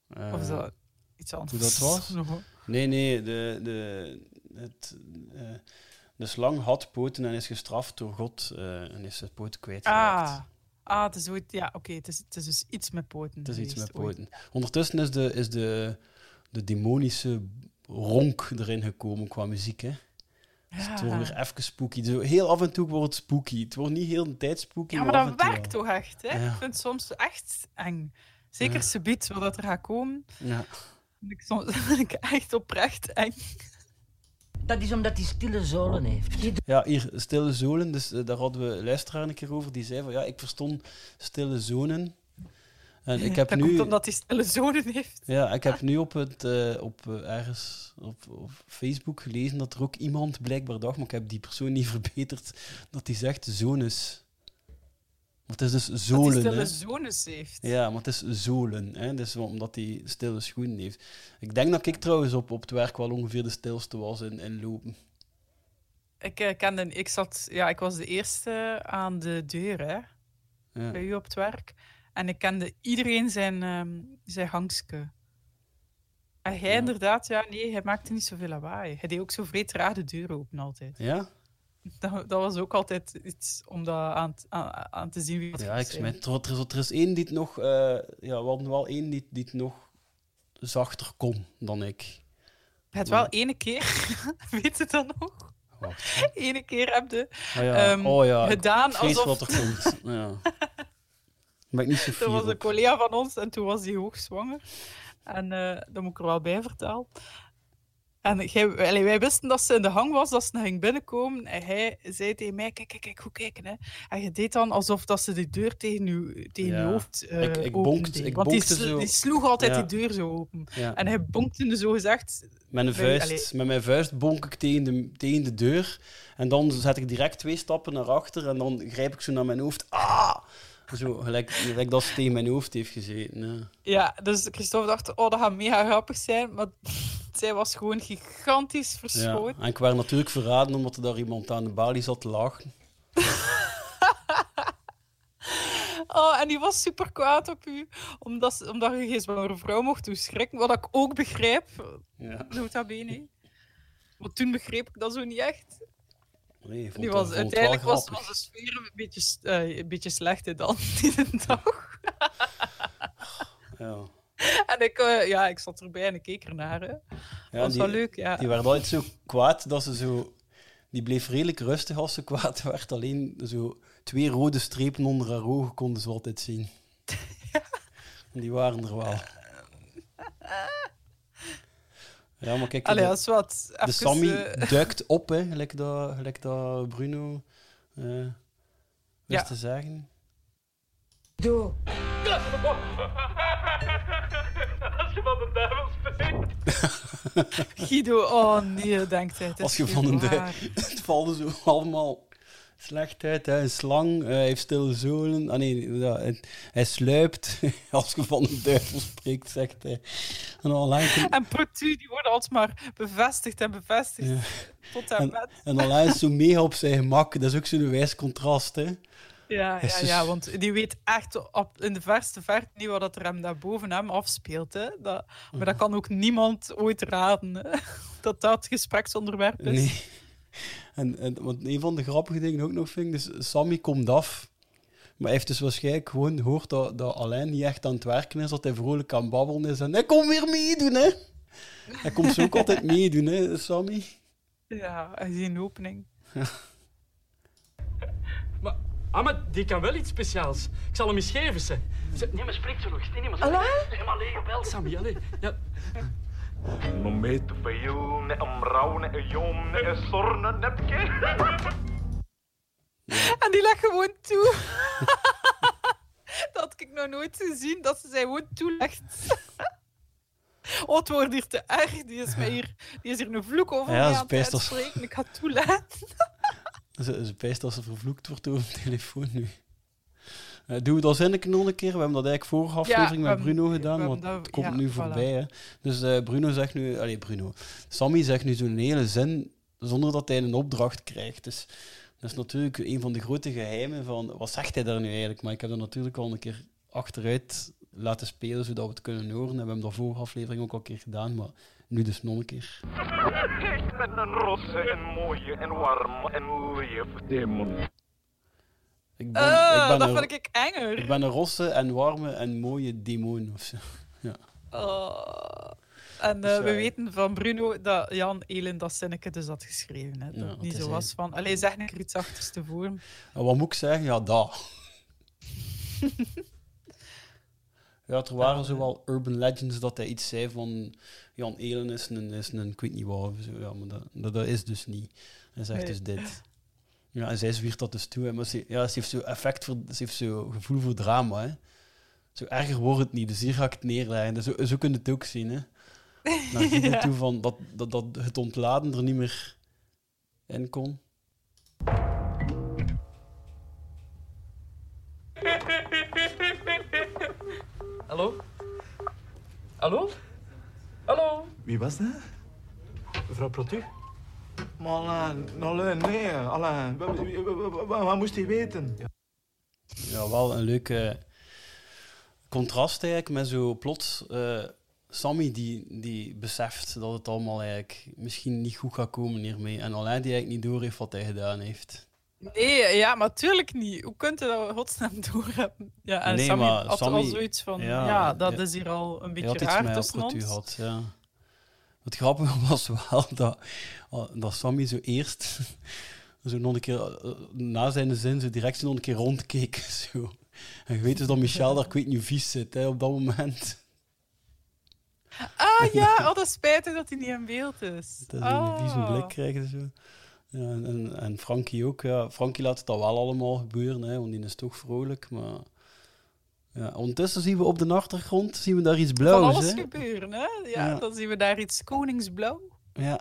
Speaker 4: Eh,
Speaker 5: Of is dat iets anders?
Speaker 4: Hoe dat was? Nee, nee. De, de, het, eh, de slang had poten en is gestraft door God eh, en is zijn poten kwijtgeraakt.
Speaker 5: Ah, ah het is ooit... Ja, oké, het, is, het is dus iets met poten
Speaker 4: Het is iets met
Speaker 5: ooit.
Speaker 4: poten. Ondertussen is de, is de, de demonische ronk erin gekomen qua muziek. Hè. Dus het wordt weer even spooky. Zo, heel af en toe wordt het spooky. Het wordt niet heel de tijd spooky.
Speaker 5: Ja, maar
Speaker 4: af en
Speaker 5: dat werkt
Speaker 4: wel.
Speaker 5: toch echt, hè?
Speaker 4: Ja.
Speaker 5: Ik vind het soms echt eng. Zeker
Speaker 4: Ja.
Speaker 5: subiet, wat dat er gaat komen.
Speaker 4: Ja.
Speaker 5: vind ik soms vind ik echt oprecht eng.
Speaker 12: Dat is omdat hij stille zolen heeft.
Speaker 4: Ja, hier, stille zolen. Dus eh, daar hadden we luisteraar een keer over. Die zei van, ja, ik verstond stille zonen. En ik heb
Speaker 5: dat
Speaker 4: nu...
Speaker 5: komt omdat hij stille zonen heeft.
Speaker 4: Ja, ik heb nu op, het, eh, op eh, ergens op, op Facebook gelezen dat er ook iemand blijkbaar dacht, maar ik heb die persoon niet verbeterd, dat die zegt zonus. Maar het is dus
Speaker 5: Dat
Speaker 4: zolen,
Speaker 5: hij stille heeft.
Speaker 4: Ja, maar het is zolen, hè. Dus omdat hij stille schoenen heeft. Ik denk dat ik trouwens op, op het werk wel ongeveer de stilste was in, in lopen.
Speaker 5: Ik, eh, kende, ik, zat, ja, ik was de eerste aan de deur hè,
Speaker 4: Ja.
Speaker 5: bij u op het werk. En ik kende iedereen zijn, ehm zijn hangske. En hij inderdaad, ja, nee, hij maakte niet zoveel lawaai. Hij deed ook zo vreed raar de deur open altijd.
Speaker 4: Ja?
Speaker 5: Dat, dat was ook altijd iets om dat aan, aan, aan te zien wie wat
Speaker 4: Ja, ik smijt. Er, er, er is één die het nog... eh, ja, we hadden wel één die, die het nog zachter kon dan ik.
Speaker 5: Het wel ene keer, weet je dat nog?
Speaker 4: Wacht.
Speaker 5: Ene keer heb je
Speaker 4: Ah ja,
Speaker 5: ehm,
Speaker 4: oh ja,
Speaker 5: gedaan alsof...
Speaker 4: wat er komt. Ja. Ben ik niet zo
Speaker 5: Er
Speaker 4: fier
Speaker 5: was een collega van ons en toen was hij hoogzwanger. En eh dat moet ik er wel bij vertellen. En allee, wij wisten dat ze in de hang was, dat ze nog ging binnenkomen. En hij zei tegen mij, kijk, kijk, kijk, goed kijken. Hè. En je deed dan alsof dat ze de deur tegen je, tegen
Speaker 4: Ja.
Speaker 5: je hoofd eh
Speaker 4: Ik- ik bonkte- ik
Speaker 5: Want die,
Speaker 4: bonkte
Speaker 5: sl-
Speaker 4: zo-
Speaker 5: die sloeg altijd
Speaker 4: Ja.
Speaker 5: die deur zo open.
Speaker 4: Ja.
Speaker 5: En hij bonkte zo gezegd...
Speaker 4: Met, een vuist,
Speaker 5: allee,
Speaker 4: met mijn vuist bonk ik tegen de, tegen de deur. En dan zet ik direct twee stappen naar achter. En dan grijp ik zo naar mijn hoofd. Ah! Zo, gelijk, gelijk dat ze tegen mijn hoofd heeft gezeten. Ja.
Speaker 5: Ja, dus Christophe dacht, oh, dat gaat mega grappig zijn. Maar zij was gewoon gigantisch
Speaker 4: Ja.
Speaker 5: verschoten.
Speaker 4: En ik werd natuurlijk verraden omdat er daar iemand aan de balie zat te lachen.
Speaker 5: Oh, en die was super kwaad op u, omdat, omdat je geen zwangere vrouw mocht toeschrikken. Wat ik ook begrijp,
Speaker 4: Ja.
Speaker 5: nota bene. Want toen begreep ik dat zo niet echt.
Speaker 4: Nee,
Speaker 5: Die was, uiteindelijk was, was de sfeer een beetje, eh, een beetje slechter dan die dag.
Speaker 4: Ja.
Speaker 5: En ik, eh, ja, ik zat erbij en ik keek ernaar. Hè.
Speaker 4: Ja,
Speaker 5: dat was
Speaker 4: die,
Speaker 5: wel leuk, ja.
Speaker 4: Die werd altijd zo kwaad dat ze zo... Die bleef redelijk rustig als ze kwaad werd. Alleen zo twee rode strepen onder haar ogen konden ze altijd zien. En die waren er wel. Ja, maar kijk,
Speaker 5: Allee,
Speaker 4: de,
Speaker 5: is wat.
Speaker 4: de
Speaker 5: Even,
Speaker 4: Sammy
Speaker 5: eh,
Speaker 4: duikt op, hè, gelijk, dat, gelijk dat Bruno eh wist
Speaker 5: Ja.
Speaker 4: te zeggen.
Speaker 12: Doe.
Speaker 3: Als je van de duivel spreekt.
Speaker 5: Guido, oh nee, denkt hij. Het is
Speaker 4: Als je van een
Speaker 5: waar.
Speaker 4: duif... Het valt zo allemaal slecht uit. Hè. Een slang, eh, hij heeft stille zolen. Ah nee, ja, hij, hij sluipt. Als je van een duivel spreekt, zegt hij. En lijkt
Speaker 5: En Protu, die worden alsmaar bevestigd en bevestigd.
Speaker 4: Ja.
Speaker 5: Tot en
Speaker 4: en,
Speaker 5: met.
Speaker 4: en zo mega op zijn gemak. Dat is ook zo'n wijs contrast, hè.
Speaker 5: Ja, ja,
Speaker 4: dus-
Speaker 5: ja, want die weet echt op, in de verste verte niet wat dat er hem daar boven hem afspeelt. Hè. Dat, maar dat kan ook niemand ooit raden, hè. dat dat gespreksonderwerp is.
Speaker 4: Nee. En, en want een van de grappige dingen ook nog vind ik, dus Sammy komt af. Maar hij heeft dus waarschijnlijk gewoon gehoord dat, dat Alain niet echt aan het werken is, dat hij vrolijk aan het babbelen is. En hij komt weer meedoen, hè. Hij komt zo ook altijd meedoen, hè, Sammy.
Speaker 5: Ja, hij ziet een opening.
Speaker 11: Ah, maar die kan wel iets speciaals. Ik zal hem eens geven, ze. ze nee, maar spreekt zo nog. Nee, maar...
Speaker 13: Alain?
Speaker 11: Nee, maar Sammy, allee. Ja.
Speaker 5: En die legt gewoon toe. dat had ik nog nooit gezien, dat ze zij gewoon toelegt. Oh, het wordt hier te erg. Die is, mij hier, die is hier een vloek over
Speaker 4: Ja,
Speaker 5: mij aan het
Speaker 4: als-.
Speaker 5: Ik ga het toelaten.
Speaker 4: Ze, ze pijst als ze vervloekt wordt over de telefoon nu. Eh doen we dat zinnetje nog een keer? We hebben dat eigenlijk vorige aflevering met Bruno
Speaker 5: we
Speaker 4: gedaan, want
Speaker 5: dat-
Speaker 4: het komt
Speaker 5: ja,
Speaker 4: nu
Speaker 5: voilà.
Speaker 4: voorbij. Hè. Dus eh, Bruno zegt nu... Allee, Bruno. Sammy zegt nu zo'n hele zin zonder dat hij een opdracht krijgt. Dus dat is natuurlijk een van de grote geheimen van... Wat zegt hij daar nu eigenlijk? Maar ik heb dat natuurlijk al een keer achteruit laten spelen, zodat we het kunnen horen. En we hebben dat vorige aflevering ook al een keer gedaan, maar nu dus nog een keer.
Speaker 14: Ik ben een rosse en mooie en warm en lief demon.
Speaker 4: Ik ben, ik ben
Speaker 5: dat
Speaker 4: een-
Speaker 5: vind ik enger.
Speaker 4: Ik ben een rosse en warme en mooie demon of zo. Ja.
Speaker 5: Oh. En
Speaker 4: Dus,
Speaker 5: we
Speaker 4: eh,
Speaker 5: weten van Bruno dat Jan Elen dat zinnetje dus had geschreven. Hè. Dat
Speaker 4: Ja,
Speaker 5: het
Speaker 4: het
Speaker 5: niet zo was van... Allee, zeg ik er iets achters te voor.
Speaker 4: En wat moet ik zeggen? Ja, dat. ja, er waren zo wel urban legends dat hij iets zei van Jan Elen is een, is een ik weet niet zo. Ja, maar dat, dat, dat is dus niet. Hij zegt
Speaker 5: Nee.
Speaker 4: dus dit. Ja, en zij zwiert dat dus toe. Hè. Maar ze, ja, ze heeft zo effect voor, ze heeft zo gevoel voor drama. Hè. Zo erger wordt het niet, dus hier ga ik het neerleggen. Dus zo, zo kun je het ook zien. Hè. Naar
Speaker 5: Ja.
Speaker 4: toe van dat, dat, dat het ontladen er niet meer in kon.
Speaker 11: Hallo? Hallo? Hallo?
Speaker 9: Wie was dat?
Speaker 11: Mevrouw Protu?
Speaker 9: Maar Alain, Alain, nee, Alain. Wat, moest hij weten?
Speaker 4: Ja, wel een leuk eh, contrast eigenlijk met zo plots eh, Sammy die, die beseft dat het allemaal eigenlijk misschien niet goed gaat komen hiermee. En Alain die eigenlijk niet door heeft wat hij gedaan heeft.
Speaker 5: Nee, ja, maar tuurlijk niet. Hoe kunt je dat godsnaam door hebben? Ja, en
Speaker 4: Nee,
Speaker 5: Sammy had
Speaker 4: Sammy-
Speaker 5: al zoiets van...
Speaker 4: ja,
Speaker 5: Ja, dat
Speaker 4: ja.
Speaker 5: is hier al een beetje
Speaker 4: had iets
Speaker 5: raar
Speaker 4: met
Speaker 5: tussen ons.
Speaker 4: gehad, ja. Het grappige was wel dat, dat Sammy zo eerst zo nog een keer eh, na zijn zin zo direct zo nog een keer rondkeek. Zo. En je weet dus dat Michel daar ik weet niet vies zit hè, op dat moment.
Speaker 5: Ah ja, oh, dat is spijtig dat hij niet in beeld is.
Speaker 4: Dat is een vieze
Speaker 5: Oh.
Speaker 4: blik krijgen. Zo. Ja, en, en, en Frankie ook. Ja. Frankie laat het dan wel allemaal gebeuren, hè, want die is toch vrolijk. Maar ja, ondertussen zien we op de achtergrond zien we daar iets
Speaker 5: Van
Speaker 4: blauws.
Speaker 5: alles
Speaker 4: hè.
Speaker 5: gebeuren, hè? Ja,
Speaker 4: Ja.
Speaker 5: dan zien we daar iets koningsblauw.
Speaker 4: Ja.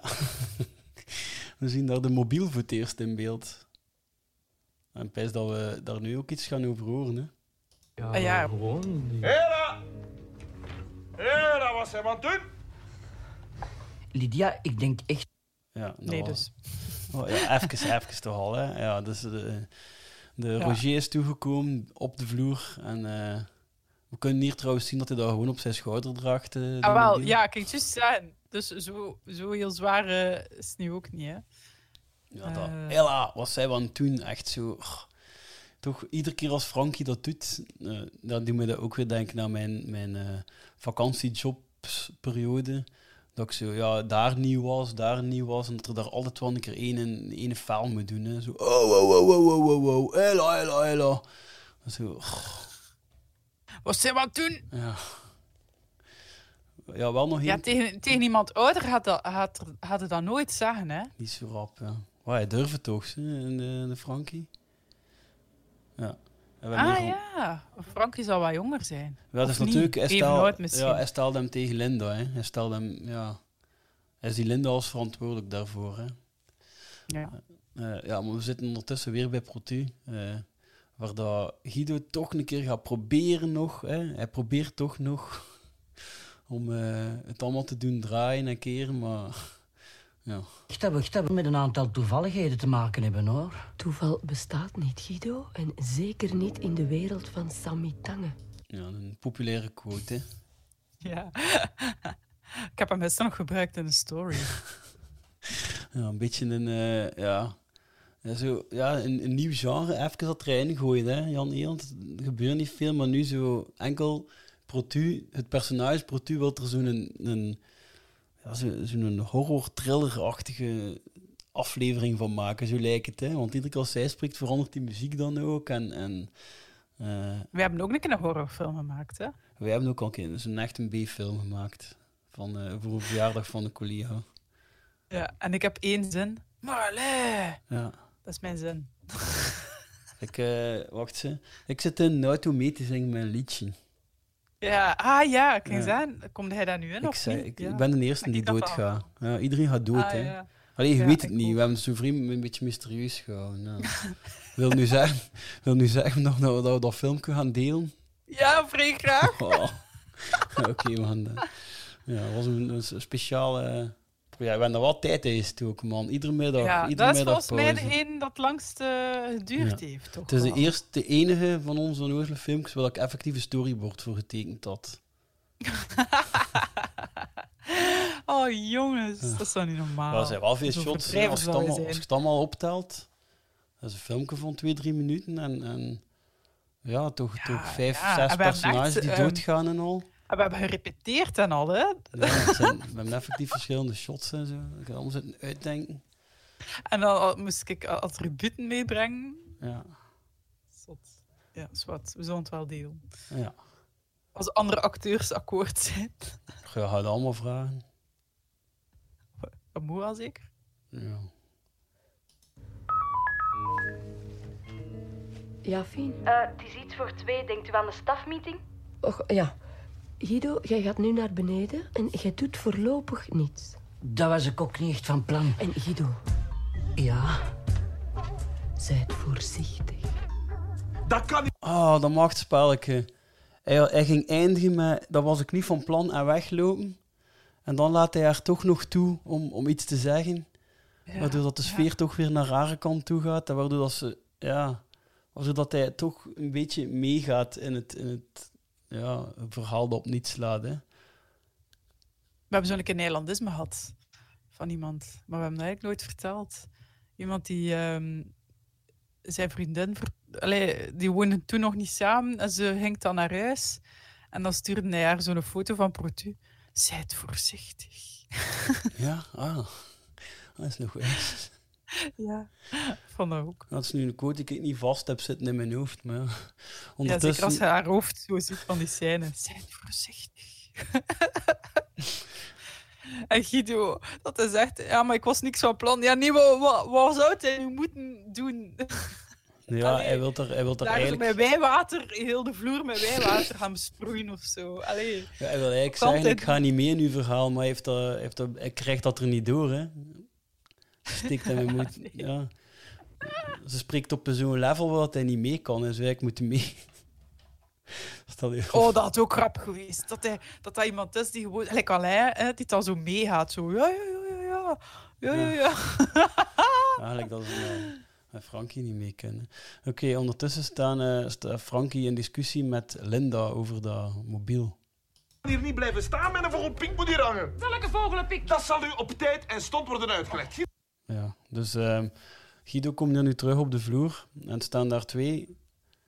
Speaker 4: we zien daar de mobiel voor het eerst in beeld. En pijs dat we daar nu ook iets gaan over horen. Hè.
Speaker 11: Ja,
Speaker 5: Ah, ja.
Speaker 11: gewoon.
Speaker 9: Hé, daar! Hé, daar was hij aan het doen.
Speaker 12: Lydia, ik denk echt...
Speaker 4: Ja, dat
Speaker 5: Nee, dus.
Speaker 4: Oh, ja, even, even toch al. Hè. Ja, dus de, de. Roger is toegekomen op de vloer. En eh, we kunnen hier trouwens zien dat hij dat gewoon op zijn schouder draagt. eh,
Speaker 5: Ah, wel, ja, kijk, juist zeggen. Dus zo, zo heel zwaar eh, is het nu ook niet, hè?
Speaker 4: Ja, dat. Ella, wat zij van toen echt zo... oh, toch iedere keer als Frankie dat doet, dan doet me dat ook weer denken aan mijn, mijn vakantiejobsperiode. Dat ik zo, ja, daar nieuw was, daar nieuw was. En dat er daar altijd wel een keer één een, ene faal moet doen. Hè. Zo, oh, oh, oh, oh, oh, oh, oh, Ella, Ella, Ella. Zo, oh,
Speaker 5: Wat aan het doen?
Speaker 4: ja. Ja, wel nog
Speaker 5: Ja, tegen, tegen iemand ouder gaat, dat, er- gaat het dat nooit zeggen, hè?
Speaker 4: Niet zo rap, ja. Maar hij durft het toch, hè, de, de Frankie. Ja.
Speaker 5: Ah ja, Frankie zal wat jonger zijn.
Speaker 4: Ja, dat is natuurlijk... Hij, ja, stelde hem tegen Linda. Hè. Hij stelde hem... Ja. Hij ziet Linda als verantwoordelijk daarvoor. Hè.
Speaker 5: Ja.
Speaker 4: Eh, ja, maar we zitten ondertussen weer bij Protu. eh, waar dat Guido toch een keer gaat proberen nog. Hè. Hij probeert toch nog om eh, het allemaal te doen draaien en keren, maar... Ja.
Speaker 12: Echt dat we, echt dat we met een aantal toevalligheden te maken hebben, hoor.
Speaker 10: Toeval bestaat niet, Guido. En zeker niet in de wereld van Sammy Tange.
Speaker 4: ja, een populaire quote. Hè.
Speaker 5: Ja. Ik heb hem gisteren nog gebruikt in een story.
Speaker 4: Ja, een beetje een, eh, ja, ja, zo, ja een, een nieuw genre, even dat erin gooien, hè, Jan Eland. Er gebeurt niet veel, maar nu zo enkel Protu, het personage Protu wil er zo'n een, een, ja, zo, zo'n horror-thriller-achtige aflevering van maken, zo lijkt het. Hè? Want iedere keer als zij spreekt, verandert die muziek dan ook. En, en eh,
Speaker 5: We hebben ook een keer een horrorfilm gemaakt, hè?
Speaker 4: wij hebben ook al een keer zo'n echt een B-film gemaakt. Van, eh, voor een verjaardag van een collega.
Speaker 5: Ja, en ik heb één zin. Marley!
Speaker 4: Ja.
Speaker 5: Dat is mijn zin.
Speaker 4: Ik, eh, wacht ze. Ik zit in de auto mee te zingen met een liedje.
Speaker 5: Ja, ah ja, eens
Speaker 4: Ja.
Speaker 5: aan. Komt hij daar nu in?
Speaker 4: Ik,
Speaker 5: of
Speaker 4: zei,
Speaker 5: niet?
Speaker 4: ik, ik ben de eerste die
Speaker 5: ik
Speaker 4: doodgaat. Ja, iedereen gaat dood,
Speaker 5: Ah,
Speaker 4: hè.
Speaker 5: ja.
Speaker 4: Allee, je weet het
Speaker 5: ik
Speaker 4: niet.
Speaker 5: ook.
Speaker 4: We hebben vriend een beetje mysterieus gehouden. Wil, nu zeggen, wil nu zeggen nog dat we dat, we dat filmpje gaan delen?
Speaker 5: Ja, vrij graag.
Speaker 4: Oh. Oké, man. Ja, het was een, een speciale... Ja, we hebben er wel tijd in gestoken, man. Iedere middag.
Speaker 5: Ja,
Speaker 4: iedere
Speaker 5: dat is
Speaker 4: middag
Speaker 5: volgens mij
Speaker 4: pauze.
Speaker 5: de een dat langst eh, geduurd
Speaker 4: Ja.
Speaker 5: heeft, toch?
Speaker 4: Het is de
Speaker 5: wel.
Speaker 4: eerste, de enige van onze onnozele filmpjes waar ik effectief een storyboard voor getekend had.
Speaker 5: Oh, jongens, dat is toch niet normaal.
Speaker 4: Er zijn wel veel shots. hè. Als je allemaal, als
Speaker 5: zijn.
Speaker 4: het allemaal optelt, dat is een filmpje van twee, drie minuten. En, en ja, toch, toch vijf, zes personages
Speaker 5: echt,
Speaker 4: die
Speaker 5: ehm,
Speaker 4: doodgaan en al.
Speaker 5: En we hebben gerepeteerd en al, hè?
Speaker 4: Ja, het zijn, we hebben effectief verschillende shots en zo. Ik kan allemaal zitten uitdenken.
Speaker 5: En dan al- moest ik attributen meebrengen.
Speaker 4: Ja.
Speaker 5: Zot. Ja, wat. We zullen het wel delen.
Speaker 4: Ja.
Speaker 5: Als andere acteurs akkoord zijn.
Speaker 4: Je gaat allemaal vragen.
Speaker 5: Dat moet wel zeker.
Speaker 4: Ja.
Speaker 10: Ja, Fien?
Speaker 13: het is iets voor twee. Denkt u aan de stafmeeting?
Speaker 10: Och, ja. Guido, jij gaat nu naar beneden en jij doet voorlopig niets.
Speaker 12: Dat was ik ook niet echt van plan.
Speaker 10: En Guido,
Speaker 12: Ja,
Speaker 10: zijt voorzichtig.
Speaker 9: Dat kan niet.
Speaker 4: Ah, dat machtspelletje. Hij, hij ging eindigen met, dat was ik niet van plan, en weglopen. En dan laat hij haar toch nog toe om, om iets te zeggen.
Speaker 5: Ja,
Speaker 4: waardoor dat de sfeer toch weer naar haar kant toe gaat. En waardoor dat ze, ja, waardoor dat hij toch een beetje meegaat in het, in het ja, verhaal dat op niets slaat. Hè.
Speaker 5: We hebben zo'n keer Nederlandisme gehad van iemand, maar we hebben dat eigenlijk nooit verteld. Iemand die ehm, zijn vriendin, Allee, die woonden toen nog niet samen en ze ging dan naar huis en dan stuurde hij haar zo'n foto van Protu. Zijt voorzichtig.
Speaker 4: Ja, ah, dat is nog eens.
Speaker 5: Ja, van dat ook.
Speaker 4: Dat is nu een quote die ik niet vast heb zitten in mijn hoofd. Maar ja,
Speaker 5: Ja, zeker als je haar hoofd zo ziet van die scène. Zijt voorzichtig. en Guido, dat hij zegt, ja, maar ik was niks van plan. Ja, nee, wat, wat, wat zou hij nu moeten doen?
Speaker 4: Ja, hij wil er, hij wil er eigenlijk...
Speaker 5: met wijwater, heel de vloer met wijwater gaan besproeien of zo. Allee.
Speaker 4: Ja, hij wil eigenlijk zeggen, ik ga niet mee in uw verhaal, maar hij, heeft heeft dat, hij krijgt dat er niet door. Hè stikt en we moeten... nee. ja. Ze spreekt op zo'n level wat hij niet mee kan en zo, ik moet mee.
Speaker 5: Oh, dat had ook grap geweest. Dat hij, dat hij iemand is die gewoon, gelijk Alain, hè, die dan zo meegaat. Zo, ja, ja, ja, ja, ja, ja, ja.
Speaker 4: Eigenlijk dat ze Frankie niet mee kunnen. Oké, ondertussen staan, eh, uh, staat Frankie in discussie met Linda over dat mobiel.
Speaker 9: Hier niet blijven staan met een vogelpink moet hier hangen.
Speaker 12: Welke vogelpink?
Speaker 9: Dat zal u op tijd en stond worden uitgelegd.
Speaker 4: Ja, dus ehm, Guido komt nu terug op de vloer en staan daar twee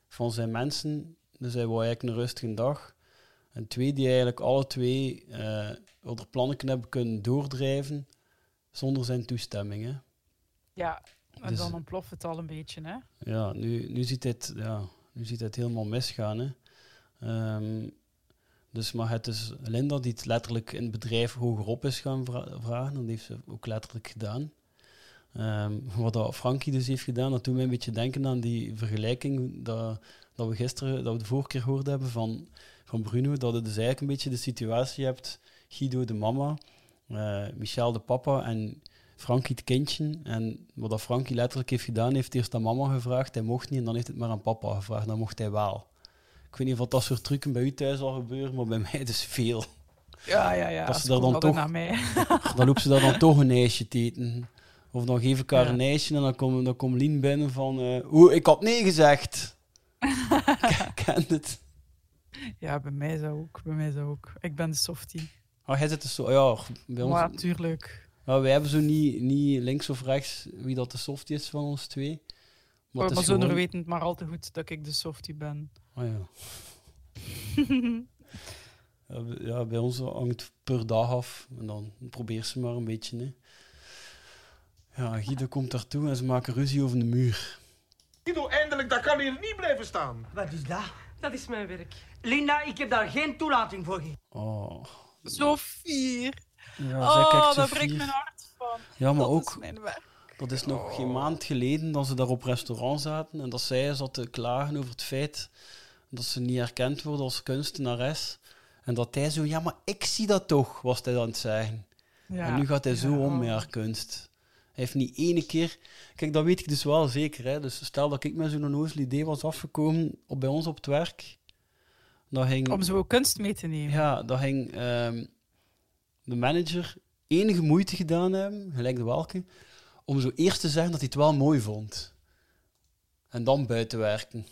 Speaker 4: van zijn mensen. Dus hij wou eigenlijk een rustige dag. En twee die eigenlijk alle twee eh onder plannen hebben kunnen doordrijven zonder zijn toestemming. Hè.
Speaker 5: Ja, en
Speaker 4: Dus-
Speaker 5: dan ontploft het al een beetje, hè.
Speaker 4: Ja, nu, nu, ziet het, ja, nu ziet het helemaal misgaan. Hè. Ehm, dus maar het is Linda die het letterlijk in het bedrijf hogerop is gaan vra- vragen. Dat heeft ze ook letterlijk gedaan. Ehm, wat dat Frankie dus heeft gedaan, dat doet mij een beetje denken aan die vergelijking dat, dat we gisteren, dat we de vorige keer gehoord hebben van, van Bruno. Dat je dus eigenlijk een beetje de situatie hebt, Guido de mama, eh, Michel de papa en Frankie het kindje. En wat dat Frankie letterlijk heeft gedaan, heeft eerst aan mama gevraagd, hij mocht niet, en dan heeft het maar aan papa gevraagd, dan mocht hij wel. Ik weet niet of dat soort trucken bij u thuis al gebeuren, maar bij mij dus veel.
Speaker 5: Ja, ja, ja.
Speaker 4: Dat
Speaker 5: ze
Speaker 4: daar dan toch,
Speaker 5: naar mij.
Speaker 4: dan loopt ze daar dan toch een ijsje te eten. Of dan geef ik haar
Speaker 5: Ja.
Speaker 4: een ijsje en dan komt dan komt Lien binnen van... eh Oeh, ik had nee gezegd. Ken- Kent het?
Speaker 5: Ja, bij mij zou ook. Bij mij zou ook. Ik ben de softie.
Speaker 4: Oh, hij zit er zo... Ja, bij ons...
Speaker 5: Ja, tuurlijk.
Speaker 4: Ja, wij hebben zo niet, niet links of rechts wie dat de softie is van ons twee.
Speaker 5: Maar,
Speaker 4: het is
Speaker 5: maar zonder
Speaker 4: gewoon-
Speaker 5: weten het maar al te goed dat ik de softie ben.
Speaker 4: Oh ja. Ja, bij- ja, bij ons hangt per dag af. En dan probeer ze maar een beetje. Hè. Ja, Guido komt daartoe en ze maken ruzie over de muur.
Speaker 9: Guido, eindelijk, dat kan hier niet blijven staan.
Speaker 12: Wat is dat?
Speaker 15: Dat is mijn werk.
Speaker 12: Linda, ik heb daar geen toelating voor gegeven.
Speaker 4: Oh.
Speaker 5: Zo fier.
Speaker 4: Ja,
Speaker 5: oh,
Speaker 4: kijkt zo
Speaker 5: daar breekt mijn hart van.
Speaker 4: Ja, maar
Speaker 5: dat
Speaker 4: ook-
Speaker 5: is mijn werk.
Speaker 4: Dat is nog geen maand geleden dat ze daar op restaurant zaten en dat zij zat te klagen over het feit dat ze niet erkend wordt als kunstenares. En dat hij zo, ja, maar ik zie dat toch, was hij aan het zeggen.
Speaker 5: Ja.
Speaker 4: En nu gaat hij zo
Speaker 5: Ja.
Speaker 4: om met haar kunst. Heeft niet ene keer... Kijk, dat weet ik dus wel zeker. Hè. Dus stel dat ik met zo'n onnozel idee was afgekomen op, bij ons op het werk. Dan ging,
Speaker 5: Om zo kunst mee te nemen.
Speaker 4: ja, dan ging ehm, de manager enige moeite gedaan hebben, gelijk de welke, om zo eerst te zeggen dat hij het wel mooi vond. En dan buiten werken.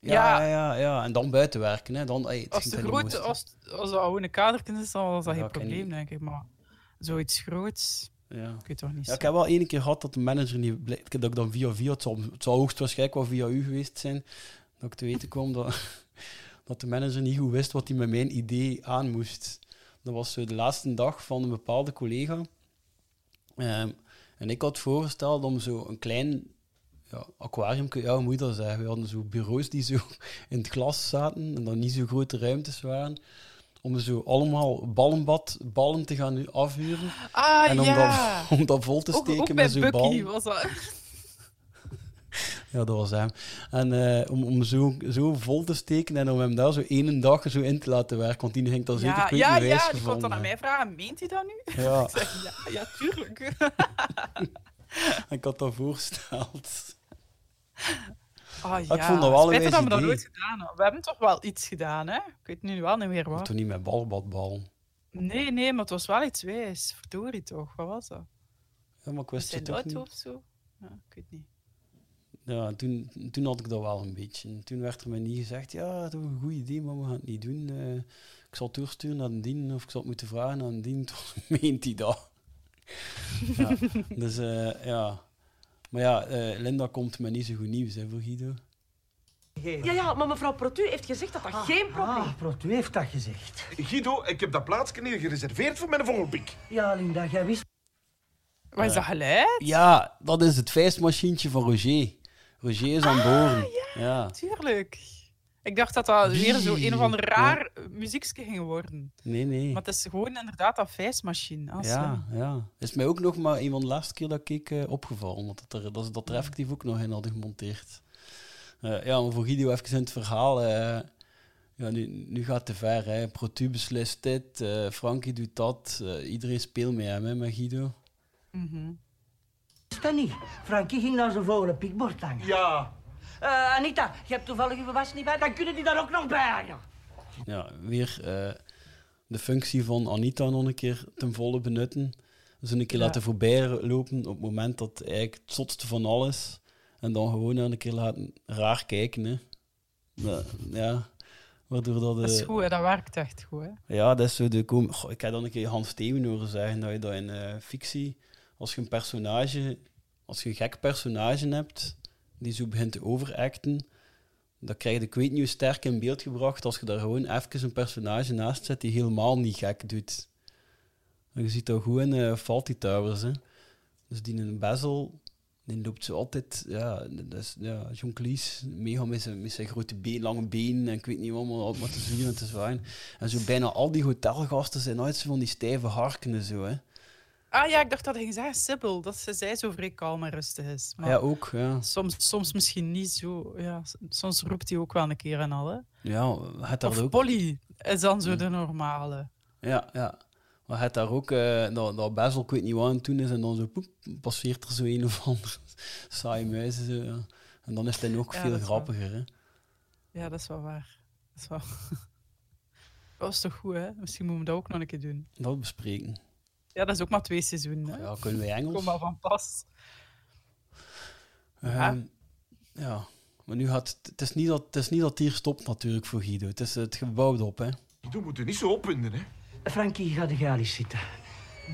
Speaker 4: Ja, ja,
Speaker 5: Ja.
Speaker 4: En dan buiten werken. Hè. Dan, hey,
Speaker 5: Als, de grote, als, als dat kaderken is, dan was dat
Speaker 4: Ja,
Speaker 5: geen probleem, denk ik. Maar zoiets groots,
Speaker 4: Ja.
Speaker 5: ik weet toch niet
Speaker 4: Ja, ik heb wel één keer gehad dat de manager niet blij, dat ik dan via via, het zal, het zal hoogstwaarschijnlijk wel via u geweest zijn, dat ik te weten kwam dat, dat de manager niet goed wist wat hij met mijn idee aan moest. Dat was zo de laatste dag van een bepaalde collega. Ehm, en ik had voorgesteld om zo een klein ja, aquarium, ja, hoe moet je dat zeggen? We hadden zo bureaus die zo in het glas zaten en dan niet zo grote ruimtes waren. Om zo allemaal ballenbad, ballen te gaan afhuren.
Speaker 5: Ah,
Speaker 4: en om,
Speaker 5: ja.
Speaker 4: dat, om dat vol te steken
Speaker 5: ook
Speaker 4: met zo'n bal.
Speaker 5: was dat.
Speaker 4: Ja, dat was hem. En eh, om, om zo, zo vol te steken en om hem daar zo één dag zo in te laten werken. Want die ging dan zeker
Speaker 5: Ja,
Speaker 4: kwijt
Speaker 5: ja, ja, die komt dan aan mij vragen, meent hij dat nu?
Speaker 4: Ja.
Speaker 5: ik zeg, ja, ja, tuurlijk.
Speaker 4: Ik had dat voorgesteld. Ik
Speaker 5: ja.
Speaker 4: vond dat wel een
Speaker 5: Spijtig dat we nooit gedaan hebben. We hebben toch wel iets gedaan, hè? Ik weet nu wel niet meer wat.
Speaker 4: Toch niet met ballenbadbal.
Speaker 5: Nee, nee, maar het was wel iets wijs. Verdorie toch, wat was dat?
Speaker 4: Ja, maar ik wist
Speaker 5: Zijn
Speaker 4: het toch
Speaker 5: auto
Speaker 4: niet.
Speaker 5: of zo? Ja, ik weet niet.
Speaker 4: Ja, toen, toen had ik dat wel een beetje. Toen werd er mij niet gezegd, ja, dat is een goed idee, maar we gaan het niet doen. Eh, ik zal het doorsturen naar een dien, of ik zal het moeten vragen aan een dien. Toch meent hij dat. ja, dus eh, ja. Maar ja, eh, Linda komt met niet zo goed nieuws hè, voor Guido.
Speaker 15: Ja, ja, maar mevrouw Protu heeft gezegd dat dat geen probleem
Speaker 12: Ah, Protu heeft dat gezegd.
Speaker 9: Guido, ik heb dat plaatsje hier gereserveerd voor mijn vogelpik.
Speaker 12: Ja, Linda, jij wist...
Speaker 5: Wat is dat geluid?
Speaker 4: Ja, dat is het feestmachientje van Roger. Roger is aan boord. ja.
Speaker 5: Tuurlijk. Ik dacht dat dat weer zo een of ander raar muziekje ging worden.
Speaker 4: Nee, nee.
Speaker 5: Maar het is gewoon inderdaad dat feestmachine. Ah,
Speaker 4: Ja, ja. Is mij ook nog maar een van de laatste keer dat ik eh, opgevallen. Dat, het er, dat ze dat er effectief ook nog in hadden gemonteerd. Eh, ja, maar voor Guido even in het verhaal. eh, ja, nu, nu gaat het te ver. Hè. Protu beslist dit, eh, Frankie doet dat. iedereen speelt met hem, hè, met Guido.
Speaker 5: Mhm.
Speaker 12: Is dat niet? Frankie ging naar zijn vogelenpikbord hangen.
Speaker 9: Ja.
Speaker 12: Eh, Anita, je hebt toevallig uw was niet bij, dan kunnen die daar ook nog bij hangen.
Speaker 4: Ja, weer eh, de functie van Anita nog een keer ten volle benutten. Dus een keer
Speaker 5: Ja.
Speaker 4: laten voorbij lopen op het moment dat eigenlijk het zotste van alles. En dan gewoon een keer laten raar kijken. Hè. Ja, ja, waardoor dat...
Speaker 5: Dat is
Speaker 4: eh,
Speaker 5: goed, hè? dat werkt echt goed. Hè?
Speaker 4: Ja, dat is zo de kom Goh, ik heb dan een keer Hans Steven horen zeggen dat je dat in eh, fictie, als je een personage, als je een gek personage hebt, die zo begint te overacten, dan krijg je, niet hoe sterk in beeld gebracht als je daar gewoon even een personage naast zet die helemaal niet gek doet. En je ziet dat goed in uh, Faulty Towers, hè. Dus die in bezel, die loopt zo altijd, ja, is, ja, John Cleese, mega met zijn, met zijn grote been, lange benen en ik weet niet wat, maar te zwieren en te zwaaien. En zo bijna al die hotelgasten zijn nooit zo van die stijve harken en zo, hè.
Speaker 5: Ah ja, ik dacht dat hij ging zeggen Sibyl, dat ze zij zo vrij kalm en rustig is. Maar
Speaker 4: Ja, ook, ja.
Speaker 5: Soms, soms misschien niet zo. Ja, soms roept hij ook wel een keer en al. Hè?
Speaker 4: Ja, het daar
Speaker 5: Of
Speaker 4: ook...
Speaker 5: Polly is dan zo de normale.
Speaker 4: Ja, ja. Maar het daar ook, eh, dat, dat bezel, ik weet niet wat aan doen is, en dan zo, poep, passeert er zo een of ander saaie muizen. Zo, ja. En dan is het dan ook
Speaker 5: Ja,
Speaker 4: veel grappiger, hè.
Speaker 5: Ja, dat is wel waar. Dat is wel... Dat is toch goed, hè? Misschien moeten we dat ook nog een keer doen.
Speaker 4: Dat bespreken.
Speaker 5: Ja, dat is ook maar twee seizoenen. Hè?
Speaker 4: Ja, kunnen wij Engels?
Speaker 5: Kom maar van pas.
Speaker 4: Ehm, ja, maar nu gaat het... Het is, niet dat, het is niet dat hier stopt natuurlijk voor Guido. Het is het gebouwd op, hè.
Speaker 9: Guido moet je niet zo opwinden, hè.
Speaker 12: Frankie, ga de galis zitten.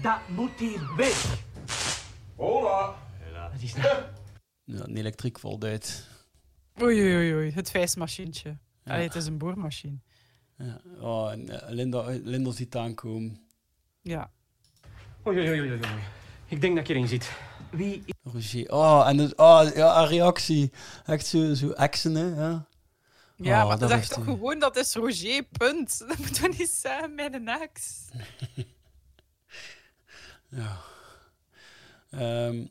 Speaker 12: Dat moet hier weg.
Speaker 9: Hola.
Speaker 12: Wat is dat?
Speaker 4: Ja, een elektriek valt uit.
Speaker 5: Oei, oei, oei, oei. Het vijsmachientje.
Speaker 4: Ja.
Speaker 5: Allee, het is een boormachine.
Speaker 4: Ja. Oh, en, eh, Linda, Linda ziet aankomen.
Speaker 5: Ja.
Speaker 8: Oei, oei, oei. Ik denk dat ik erin zit.
Speaker 12: Wie?
Speaker 4: Roger. Oh, en oh, ja, haar reactie. Echt zo, zo exen, hè. Ja,
Speaker 5: Ja,
Speaker 4: Oh,
Speaker 5: maar dat is toch gewoon, dat is Roger, punt. Dat moeten we niet zeggen met een ex.
Speaker 4: Ja. Ehm,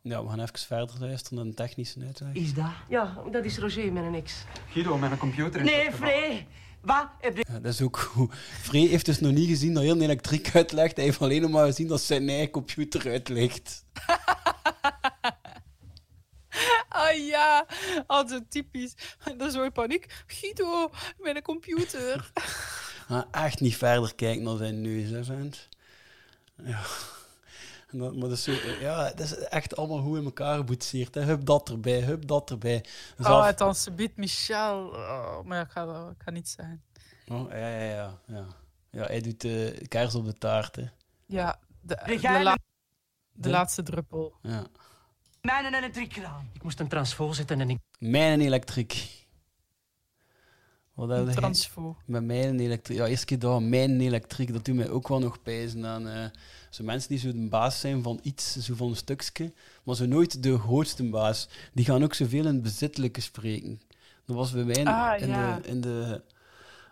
Speaker 4: ja, we gaan even verder luisteren naar een technische uitleg.
Speaker 12: Is dat?
Speaker 15: Ja, dat is Roger met een ex.
Speaker 16: Guido, mijn computer
Speaker 15: Nee, Free.
Speaker 4: Ja, dat is ook goed. Free heeft dus nog niet gezien dat heel een elektriek uitlegt. Hij heeft alleen nog maar gezien dat zijn eigen computer uitlegt.
Speaker 5: Ah ja, altijd typisch. Dat is zo paniek. Guido, mijn computer.
Speaker 4: Echt niet verder kijken naar zijn neus, hè, vent. Ja. En dat, maar dat is, zo, ja, dat is echt allemaal hoe in elkaar geboetseerd. Hè. Hup dat erbij, hup dat erbij. Dus
Speaker 5: Oh,
Speaker 4: af-
Speaker 5: het dan subiet Michel. Oh, maar ja, ik ga, ik ga niet zijn.
Speaker 4: Oh, ja, ja, ja, ja. Ja, hij doet de kaars op de taart, hè.
Speaker 5: Ja, de,
Speaker 15: De
Speaker 5: de,
Speaker 15: geile-
Speaker 5: la- de
Speaker 4: De-
Speaker 5: laatste druppel.
Speaker 4: Ja.
Speaker 15: Mijn gedaan.
Speaker 12: Ik moest een transfo zetten en ik...
Speaker 4: Mijn elektriek. Wat heb
Speaker 5: Een transfo.
Speaker 4: Met mijn elektriek. Ja, eerst keer dat, mijn elektriek, dat doet mij ook wel nog pijzen aan eh, zo mensen die zo de baas zijn van iets, zo van een stukje, maar zo nooit de grootste baas. Die gaan ook zoveel in het bezittelijke spreken. Dat was bij mij
Speaker 5: Ah,
Speaker 4: in,
Speaker 5: ja.
Speaker 4: de, in de,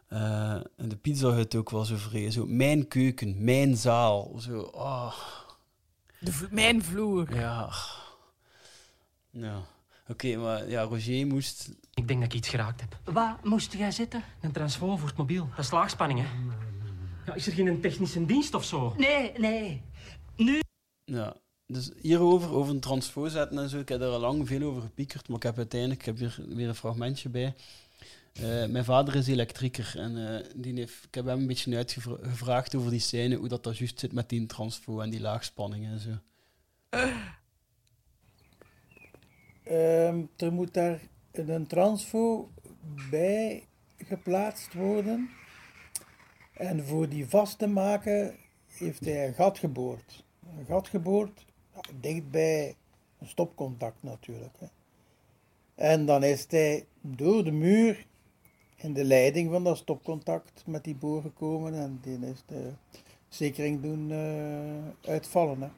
Speaker 4: eh, in de pizza hut ook wel zo vrij. Zo, mijn keuken, mijn zaal. Zo, ah.
Speaker 5: De vlo- mijn vloer.
Speaker 4: Ja. Ja. Oké, maar ja, Roger moest...
Speaker 12: Ik denk dat ik iets geraakt heb.
Speaker 15: Wat moest jij zetten?
Speaker 12: Een transfo voor het mobiel. Dat is laagspanning, hè? Ja, is er geen technische dienst of zo?
Speaker 15: Nee, nee. Nu.
Speaker 4: Ja, dus hierover, over een transfo zetten en zo, ik heb er al lang veel over gepiekerd, maar ik heb uiteindelijk, ik heb hier weer een fragmentje bij. Eh, mijn vader is elektrieker en eh, die heeft, ik heb hem een beetje uitgevraagd over die scène, hoe dat, dat juist zit met die transfo en die laagspanning en zo.
Speaker 17: Ehm, er moet daar een transfo bij geplaatst worden. En voor die vast te maken heeft hij een gat geboord. Een gat geboord, dicht bij een stopcontact natuurlijk. Hè. En dan is hij door de muur in de leiding van dat stopcontact met die boor gekomen en die is de zekering doen eh, uitvallen. Hè.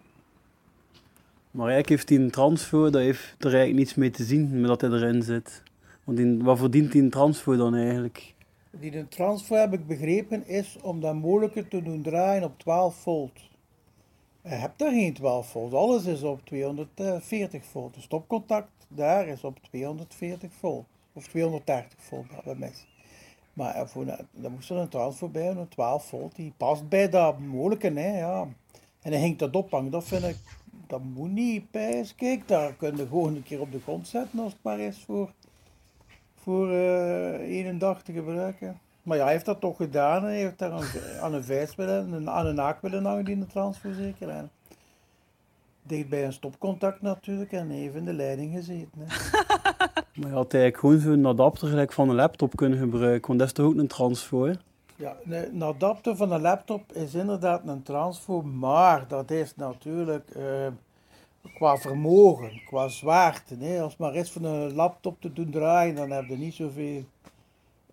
Speaker 4: Maar eigenlijk heeft hij een transfo, dat heeft er eigenlijk niets mee te zien, met dat hij erin zit. Want die, wat verdient die een transfo dan eigenlijk?
Speaker 17: Die de transfer, heb ik begrepen, is om dat moeilijker te doen draaien op 12 volt. Je hebt daar geen 12 volt, alles is op 240 volt. De stopcontact daar is op 240 volt, of 230 volt bij mij. Maar eh, voor, daar moest er een transfer bij, een 12 volt, die past bij dat moeilijke, hè, ja. En hij ging dat ophangen, dat vind ik, dat moet niet pijs. Kijk, daar kun je gewoon een keer op de grond zetten als het maar is voor voor eh één dag te gebruiken. Maar ja, hij heeft dat toch gedaan. Hij heeft daar aan, aan een vijs willen, een- aan een haak willen hangen die in de transfer zeker. En dicht bij een stopcontact natuurlijk en even in de leiding gezeten. Hè.
Speaker 4: Maar je had eigenlijk gewoon zo'n adapter gelijk van een laptop kunnen gebruiken, want dat is toch ook een transfo, hè?
Speaker 17: Ja, een, een adapter van een laptop is inderdaad een transfer, maar dat is natuurlijk eh, qua vermogen, qua zwaarte. Hè. Als het maar is van een laptop te doen draaien, dan heb je niet zoveel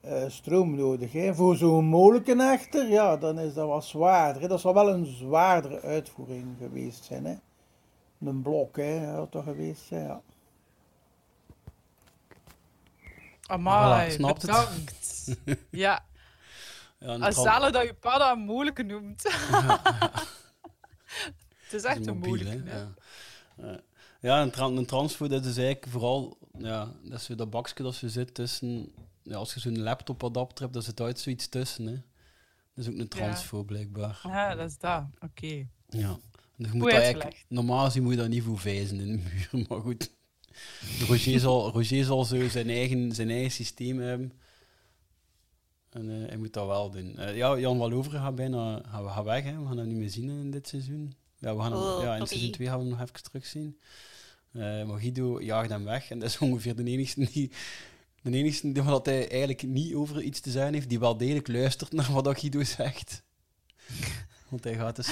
Speaker 17: eh, stroom nodig. Hè. Voor zo'n molen echter, ja, dan is dat wat zwaarder. Hè. Dat zal wel een zwaardere uitvoering geweest zijn. Hè. Een blok, hè, had dat geweest zijn, ja.
Speaker 5: Amai,
Speaker 4: Voilà, snapt het?
Speaker 5: bedankt. ja.
Speaker 4: Ja, een
Speaker 5: Als dat je pada een moeilijke noemt. Het is echt een
Speaker 4: mobiel,
Speaker 5: moeilijke.
Speaker 4: Ja, een, tra- een transfer, dat is eigenlijk vooral ja, dat, is dat bakje dat zo zit tussen. Ja, als je zo'n laptop-adapter hebt, dan zit altijd zoiets tussen. Hè. Dat is ook een transfer, blijkbaar.
Speaker 5: Ja, dat is dat. Oké.
Speaker 4: Ja. Dus moet dat eigenlijk, normaal gezien moet je dat niet voor vijzen in de muur, maar goed. Roger zal, Roger zal zo zijn eigen, zijn eigen systeem hebben. En eh, hij moet dat wel doen. Eh, ja, Jan Waloveren gaat bijna gaat, gaat weg. Hè. We gaan hem niet meer zien in dit seizoen. Ja, we gaan hem,
Speaker 5: Oh,
Speaker 4: ja, in seizoen 2 gaan we hem nog even terugzien. Eh maar Guido jaagt hem weg. En dat is ongeveer de enigste die... De enigste die wat hij eigenlijk niet over iets te zijn heeft, die wel degelijk luistert naar wat dat Guido zegt. Want hij gaat dus...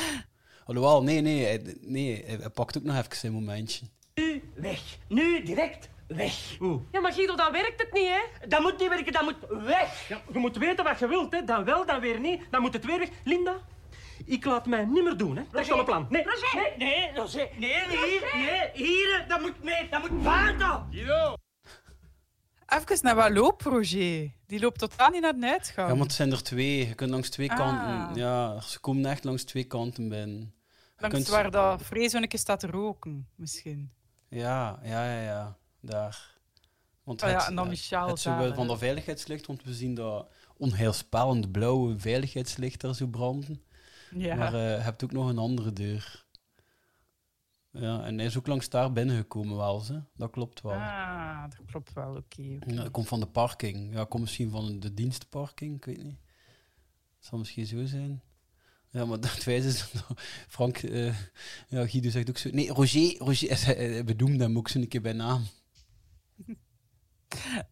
Speaker 4: Alhoewel, nee, nee, hij, nee, hij hij pakt ook nog even zijn momentje.
Speaker 15: Nu weg. Nu direct weg.
Speaker 12: Oeh.
Speaker 15: Ja, maar Guido, dan werkt het niet, hè?
Speaker 12: Dat moet niet werken, dat moet weg. Ja, je moet weten wat je wilt, hè. Dan wel, dan weer niet. Dan moet het weer weg. Linda, Ik laat mij niet meer doen, hè. Dat is wel een plan. Nee.
Speaker 15: Nee, nee, Roger. Nee, nee, hier, nee, hier. Dat moet mee, dat moet buiten.
Speaker 5: Even naar waar loopt Roger? Die loopt totaal niet naar de uitgang.
Speaker 4: Ja, maar het zijn er twee. Je kunt langs twee
Speaker 5: Ah.
Speaker 4: kanten... Ja, ze komen echt langs twee kanten binnen. Je
Speaker 5: Langs
Speaker 4: kunt-
Speaker 5: waar dat Vreesonneke staat te roken, misschien.
Speaker 4: Ja, ja, ja, ja. Daar. Want
Speaker 5: Ah ja,
Speaker 4: het-
Speaker 5: en dan
Speaker 4: het-
Speaker 5: Michel
Speaker 4: het
Speaker 5: daar,
Speaker 4: van dat veiligheidslicht, want we zien dat onheilspellende blauwe veiligheidslicht daar zo branden.
Speaker 5: Ja.
Speaker 4: Maar eh, je hebt ook nog een andere deur. Ja, en hij is ook langs daar binnengekomen wel, ze. dat klopt wel.
Speaker 5: Ah, dat klopt wel, oké.
Speaker 4: Ja, dat komt van de parking. Ja, komt misschien van de dienstparking, ik weet niet. Het zal misschien zo zijn. Ja, maar dat wijze is dat Frank, eh, ja, Guido zegt ook zo. Nee, Roger, Roger, hij, hij benoemde hem ook zo een keer bij naam.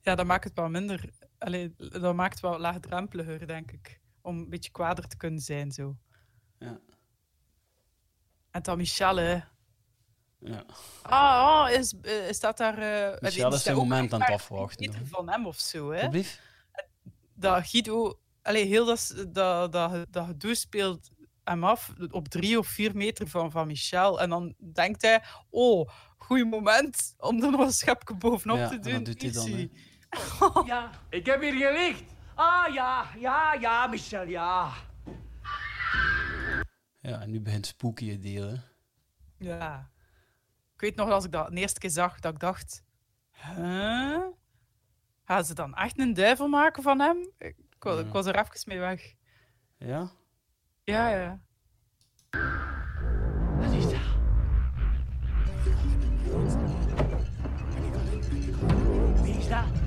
Speaker 5: Ja, dat maakt het wel minder... Allee, dat maakt het wel laagdrempeliger, denk ik. Om een beetje kwader te kunnen zijn, zo.
Speaker 4: Ja.
Speaker 5: En dan Michel, hè.
Speaker 4: Ja.
Speaker 5: Ah, oh, is, eh, staat daar... eh, die
Speaker 4: Michel is zijn moment aan het afwachten.
Speaker 5: meter
Speaker 4: hoor.
Speaker 5: van hem of zo, hè.
Speaker 4: Alsjeblieft.
Speaker 5: dat Guido, allee, heel dat, dat, dat, dat gedoe speelt hem af op drie of vier meter van, van Michel. En dan denkt hij, oh, goed moment om er nog een schepje bovenop
Speaker 4: Ja,
Speaker 5: te
Speaker 4: en
Speaker 5: doen.
Speaker 4: dat doet hij dan.
Speaker 15: Ja.
Speaker 11: Ik heb hier gelicht.
Speaker 15: Ah, ja, ja, ja, Michel, ja.
Speaker 4: Ja, en nu begint Spooky het delen.
Speaker 5: Ja. Ik weet nog, als ik dat de eerste keer zag, dat ik dacht... Huh? Gaan ze dan echt een duivel maken van hem? Ik, ik was er even mee weg.
Speaker 4: Ja?
Speaker 5: Ja, ja.
Speaker 15: Wat is dat? Wie is dat?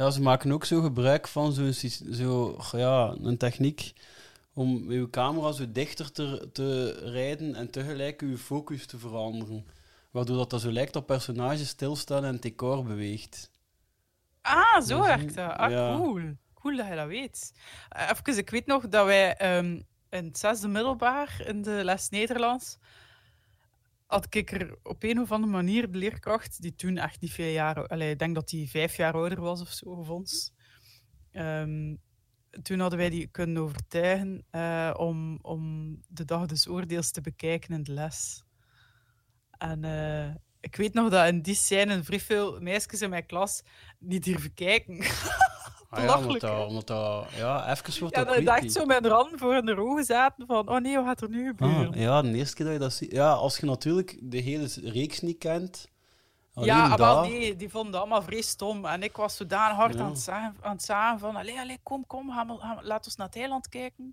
Speaker 4: Ja, ze maken ook zo gebruik van zo'n zo, ja, een techniek om uw camera zo dichter te, te rijden en tegelijk uw focus te veranderen. Waardoor dat, dat zo lijkt dat personages stilstaan en het decor beweegt.
Speaker 5: Ah, zo
Speaker 4: Mhm.
Speaker 5: werkt dat. Ah,
Speaker 4: Ja.
Speaker 5: cool. Cool dat je dat weet. Eh, Even, ik weet nog dat wij ehm, in het zesde middelbaar, in de les Nederlands, had ik er op een of andere manier de leerkracht, die toen echt niet veel jaar... Allee, ik denk dat die vijf jaar ouder was of zo, of ons. Ehm, toen hadden wij die kunnen overtuigen eh, om, om de dag des oordeels te bekijken in de les. En eh, ik weet nog dat in die scène vrij veel meisjes in mijn klas niet durven kijken.
Speaker 4: Ah ja, omdat dat, omdat dat, ja, even wordt
Speaker 5: Ja,
Speaker 4: dat
Speaker 5: echt zo met een rand voor hun ogen zaten van, oh nee, wat gaat er nu gebeuren?
Speaker 4: Ah, ja, de eerste keer dat je dat ziet. Ja, als je natuurlijk de hele reeks niet kent.
Speaker 5: Ja,
Speaker 4: dat-
Speaker 5: nee, die vonden allemaal vrij stom. En ik was zodanig hard
Speaker 4: Ja.
Speaker 5: aan, het zagen, aan het zagen van, allee, allee, kom, kom, ga maar, ga maar- laat ons naar het eiland kijken.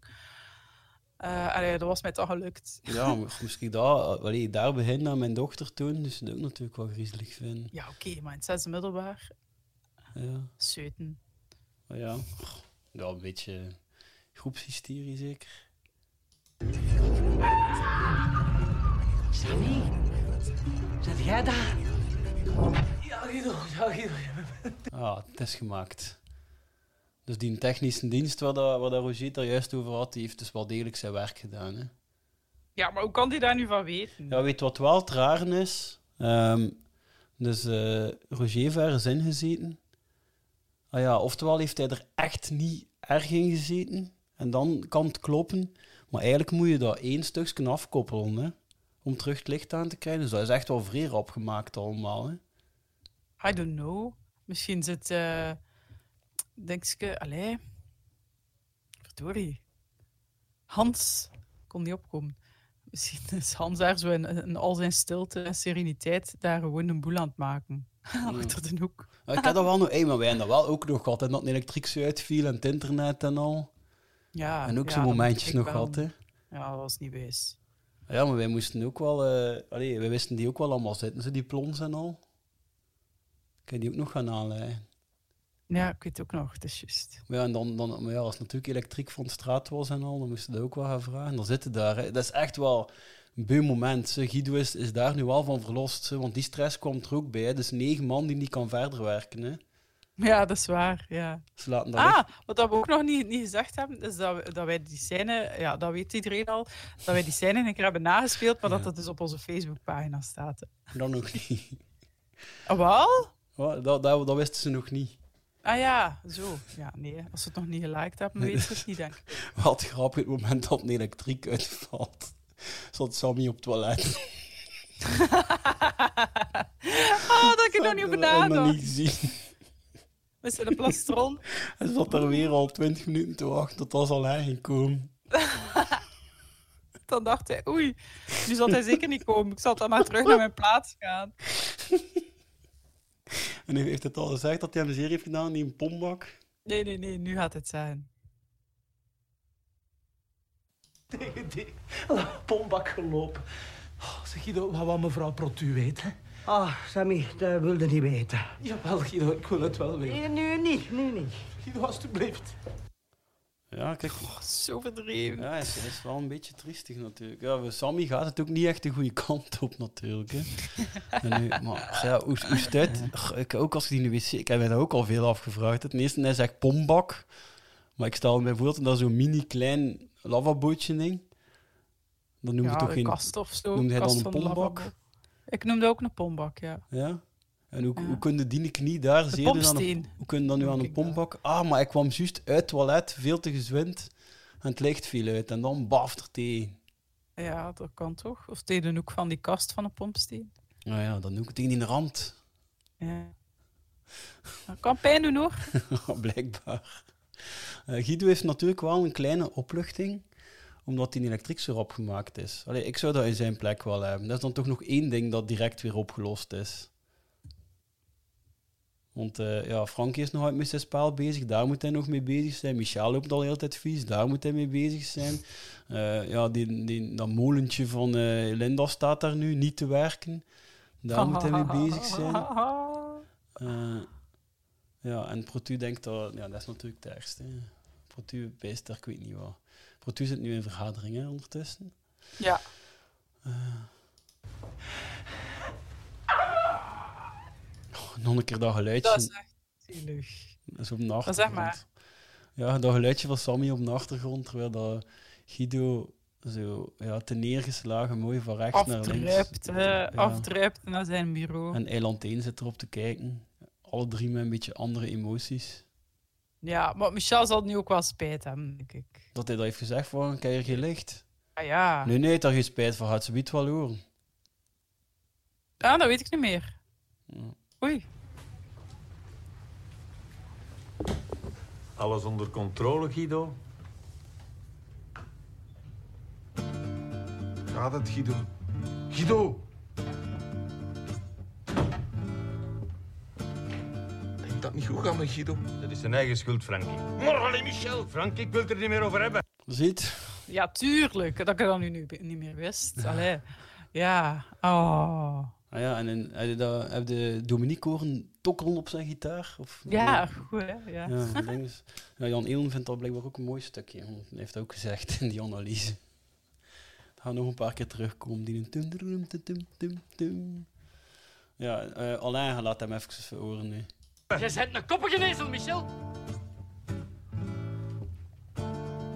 Speaker 5: Allee, dat was mij toch gelukt.
Speaker 4: Ja, maar ik daar, allee, daar beginnen aan mijn dochter toen, dus dat ook natuurlijk wel griezelig vinden.
Speaker 5: Ja, oké, maar in het zesde middelbaar,
Speaker 4: Ja,
Speaker 5: zeuten.
Speaker 4: Maar ja. ja een beetje groepshysterie zeker.
Speaker 15: Sammy? Zet jij daar? Ja, Guido, ja, Guido.
Speaker 4: Ah, het is gemaakt. Dus die technische dienst waar, dat, waar dat Roger het er juist over had, die heeft dus wel degelijk zijn werk gedaan. Hè?
Speaker 5: Ja, maar hoe kan die daar nu van weten?
Speaker 4: Ja, weet wat wel het rare is? Ehm, dus eh Roger heeft ergens in gezeten. Ah ja, oftewel heeft hij er echt niet erg in gezeten. En dan kan het kloppen. Maar eigenlijk moet je dat één stukje afkoppelen, hè. Om terug het licht aan te krijgen. Dus dat is echt wel vrij rap gemaakt allemaal, hè.
Speaker 5: I don't know. Misschien zit, eh denk ik, allee, verdorie. Hans kon niet opkomen. Misschien is Hans daar zo in, in al zijn stilte en sereniteit daar gewoon een boel aan het maken. Achter de hoek.
Speaker 4: Ik heb dat wel nog... Maar wij hebben dat wel ook nog gehad, hè, dat het elektriek zo uitviel en het internet en al.
Speaker 5: Ja,
Speaker 4: En ook
Speaker 5: ja,
Speaker 4: zo'n
Speaker 5: dat
Speaker 4: momentjes nog gehad, hè.
Speaker 5: Ja, dat was niet wijs.
Speaker 4: Ja, maar wij moesten ook wel... allee, wij wisten die ook wel allemaal zitten, ze die plons en al. Ik heb die ook nog gaan aanleggen.
Speaker 5: Ja, ik weet ook nog, het is juist.
Speaker 4: Maar ja, en dan, dan, maar ja, als het natuurlijk elektriek van de straat was en al, dan moesten we dat ook wel gaan vragen. Dan zitten daar. Hè. Dat is echt wel een beu moment. Guido is, is daar nu wel van verlost. Want die stress komt er ook bij. Hè. Dus negen man die niet kan verder werken. Hè.
Speaker 5: Ja, dat is waar, ja.
Speaker 4: Ze laten dat
Speaker 5: Ah, wat we ook nog niet, niet gezegd hebben, is dat, we- dat wij die scène, ja, dat weet iedereen al, dat wij die scène een keer hebben nagespeeld, maar dat dat dus op onze Facebookpagina staat.
Speaker 4: Dan nog niet.
Speaker 5: Ah, wel?
Speaker 4: Wat? Dat, dat, dat wisten ze nog niet.
Speaker 5: Ah ja, zo. Ja, nee. Als ze het nog niet geliked hebben, weet ze het niet, denk ik.
Speaker 4: Wat grappig, het moment dat een elektriek uitvalt, zat Sammy op het toilet.
Speaker 5: Ah, dat ik nog niet
Speaker 4: nog
Speaker 5: nagedacht.
Speaker 4: niet gezien.
Speaker 5: Met zijn plastron.
Speaker 4: Hij zat er weer al 20 minuten te wachten tot als al komen.
Speaker 5: Dan dacht hij, oei, nu zal hij zeker niet komen. Ik zal dan maar terug naar mijn plaats gaan.
Speaker 4: En hij heeft het al gezegd dat hij hem zeer heeft gedaan, die een pombak.
Speaker 5: Nee, nee, nee, nu gaat het zijn.
Speaker 16: tegen die pombak gelopen. Oh, zeg Guido, wat wou mevrouw Protu weten?
Speaker 15: Ah, Sammy, dat wilde niet weten.
Speaker 16: Jawel, Guido, ik wil het wel weten.
Speaker 15: Nee, nu niet, nu niet.
Speaker 16: Guido, alstublieft.
Speaker 4: Ja, kijk.
Speaker 5: zo verdreven.
Speaker 4: Ja, hij is, wel een beetje triestig natuurlijk. Ja, Sammy gaat het ook niet echt de goede kant op natuurlijk. Hè. En nu, maar ja, hoe, hoe stuit... Ik, ook als ik die nu wc... Ik heb mij daar ook al veel afgevraagd. Het eerste hij zegt pombak. Maar ik stel me voor dat zo'n mini klein lavabootje ding. Dan noem je
Speaker 5: ja,
Speaker 4: toch
Speaker 5: een
Speaker 4: geen...
Speaker 5: kast of zo.
Speaker 4: Noemde hij dan een pombak?
Speaker 5: lavabo. Ik noemde ook een pombak, ja.
Speaker 4: Ja? En hoe, hoe kun je die knie daar
Speaker 5: De
Speaker 4: zeer
Speaker 5: pompsteen.
Speaker 4: een, Hoe kun je dan nu aan een pompbak? Ah, maar ik kwam juist uit het toilet, veel te gezwind. En het licht viel uit. En dan baft er tegen.
Speaker 5: Ja, dat kan toch? Of tegen de hoek van die kast van een pompsteen.
Speaker 4: Nou ja, dan het tegen die rand.
Speaker 5: Ja. Dat kan pijn doen, hoor.
Speaker 4: Blijkbaar. Eh, Guido heeft natuurlijk wel een kleine opluchting, omdat die elektriek zo rap gemaakt is. Allee, ik zou dat in zijn plek wel hebben. Dat is dan toch nog één ding dat direct weer opgelost is. Want eh, ja, Frankie is nog uit met zijn spel bezig, daar moet hij nog mee bezig zijn. Michel loopt al heel tijd vies, daar moet hij mee bezig zijn. Eh, ja, die, die, dat molentje van Linda staat daar nu niet te werken. Daar moet hij mee bezig zijn. Ja, en Protu denkt dat... Ja, dat is natuurlijk het ergste. hè. Protu beest ik weet niet wat. Protu zit nu in vergadering, hè, ondertussen.
Speaker 5: Ja.
Speaker 4: Eh. Oh, nog een keer dat geluidje.
Speaker 5: Dat is echt zielig.
Speaker 4: Dat is op de achtergrond.
Speaker 5: zeg maar.
Speaker 4: Ja, dat geluidje van Sammy op de achtergrond, terwijl dat Guido zo ja, te neergeslagen, mooi van rechts naar links.
Speaker 5: Afdruipt,
Speaker 4: Ja.
Speaker 5: afdruipt naar zijn bureau.
Speaker 4: En Eiland 1 zit erop te kijken. Alle drie met een beetje andere emoties.
Speaker 5: Ja, maar Michel zal nu ook wel spijt hebben, denk ik.
Speaker 4: Dat hij dat heeft gezegd van, ik heb hier geen licht.
Speaker 5: Ah ja.
Speaker 4: Nee, nee, daar geen spijt van. Gaat ze biedt wel horen.
Speaker 5: Ah, dat weet ik niet meer. Oei.
Speaker 18: Alles onder controle, Guido?
Speaker 9: Gaat het, Guido? Guido! Niet goed gaat met Guido.
Speaker 18: Dat is zijn eigen schuld, Frankie.
Speaker 9: Maar alleen Michel!
Speaker 18: Frank, ik wil het er niet meer over hebben.
Speaker 4: Ziet?
Speaker 5: Ja, tuurlijk. Dat ik dat nu, nu niet meer wist. Allee. Ja. Oh.
Speaker 4: Ah ja, en in, heb je, dat, heb je Dominique horen tokkelen op zijn gitaar? Of,
Speaker 5: Ja, goed, hè? Ja.
Speaker 4: Ja, ja, Jan Eelen vindt dat blijkbaar ook een mooi stukje. want Hij heeft dat ook gezegd in die analyse. Het gaat nog een paar keer terugkomen. Die een tum, tum, tum, tum, tum. Ja, eh Alain laat hem even horen nu.
Speaker 11: Jij bent een koppige ezel, Michel.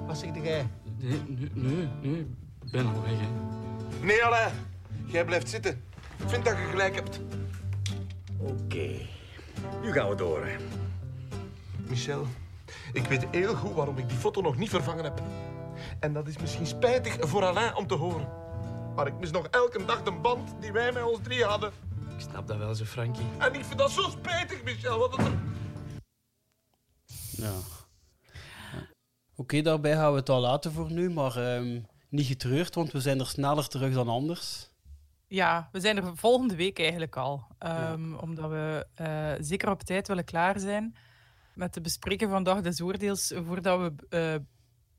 Speaker 9: Wat zeg jij?
Speaker 11: Nee, nee, nee, nee. Ik ben al weg, hè.
Speaker 9: Nee, Alain. Jij blijft zitten. Ik vind dat je gelijk hebt.
Speaker 18: Oké. Nu gaan we door. hè.
Speaker 9: Michel, ik weet heel goed waarom ik die foto nog niet vervangen heb. En dat is misschien spijtig voor Alain om te horen. Maar ik mis nog elke dag de band die wij met ons drie hadden.
Speaker 11: Ik snap dat wel, zo Frankie.
Speaker 9: En ik vind dat zo spijtig, Michel. Wat het.
Speaker 4: Ja. Oké, daarbij gaan we het al laten voor nu, maar ehm, niet getreurd, want we zijn er sneller terug dan anders.
Speaker 5: Ja, we zijn er volgende week eigenlijk al. Ehm, Omdat we eh, zeker op tijd willen klaar zijn met de bespreken van Dag des Oordeels voordat, we, eh,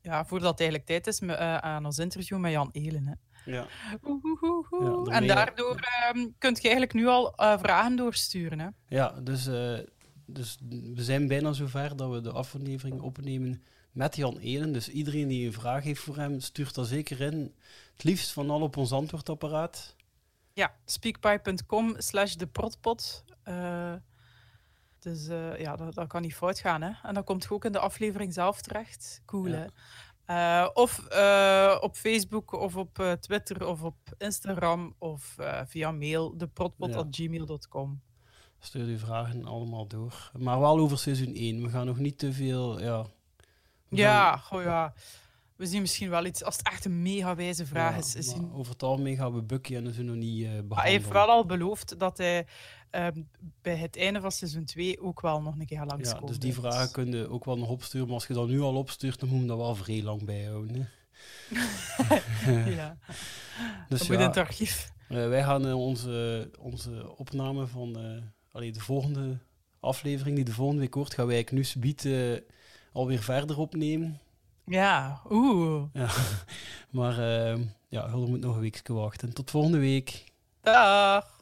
Speaker 5: ja, voordat het eigenlijk tijd is eh, aan ons interview met Jan Elen. Hè.
Speaker 4: Ja.
Speaker 5: Oeh, oeh, oeh, oeh.
Speaker 4: Ja,
Speaker 5: en daardoor ehm kunt je eigenlijk nu al eh, vragen doorsturen. Hè.
Speaker 4: Ja, dus, eh, dus we zijn bijna zover dat we de aflevering opnemen met Jan Elen. Dus iedereen die een vraag heeft voor hem, stuurt dat zeker in. Het liefst van al op ons antwoordapparaat.
Speaker 5: Ja, speakpipe.com slash de protpot. Eh, dus ja, dat, dat kan niet fout gaan. Hè? En dan komt je ook in de aflevering zelf terecht. Cool,
Speaker 4: Ja.
Speaker 5: hè? Eh, of eh, op Facebook, of op eh, Twitter, of op Instagram, of via mail, deprotpot.gmail.com.
Speaker 4: stuur uw vragen allemaal door. Maar wel over seizoen 1. We gaan nog niet te veel... Ja, we
Speaker 5: Ja,
Speaker 4: gaan-
Speaker 5: goh, ja. We zien misschien wel iets, als het echt een mega wijze vraag
Speaker 4: ja,
Speaker 5: is.
Speaker 4: Over het algemeen gaan we Bucky en ze nog niet behandelen.
Speaker 5: Maar hij heeft wel al beloofd dat hij ehm, bij het einde van seizoen 2 ook wel nog een keer gaat
Speaker 4: Ja,
Speaker 5: langskomen.
Speaker 4: dus die vragen kun je ook wel nog opsturen. Maar als je dat nu al opstuurt, dan moet je dat wel vrij lang bijhouden. Hè.
Speaker 5: Ja.
Speaker 4: Dus
Speaker 5: Dat moet
Speaker 4: ja,
Speaker 5: in het archief.
Speaker 4: eh, wij gaan eh, onze, onze opname van allee, de volgende aflevering, die de volgende week hoort, gaan wij nu subiet alweer verder opnemen.
Speaker 5: Ja, oeh.
Speaker 4: Ja. Maar eh, ja, Hulde moet nog een weekje wachten. Tot volgende week.
Speaker 5: Dag.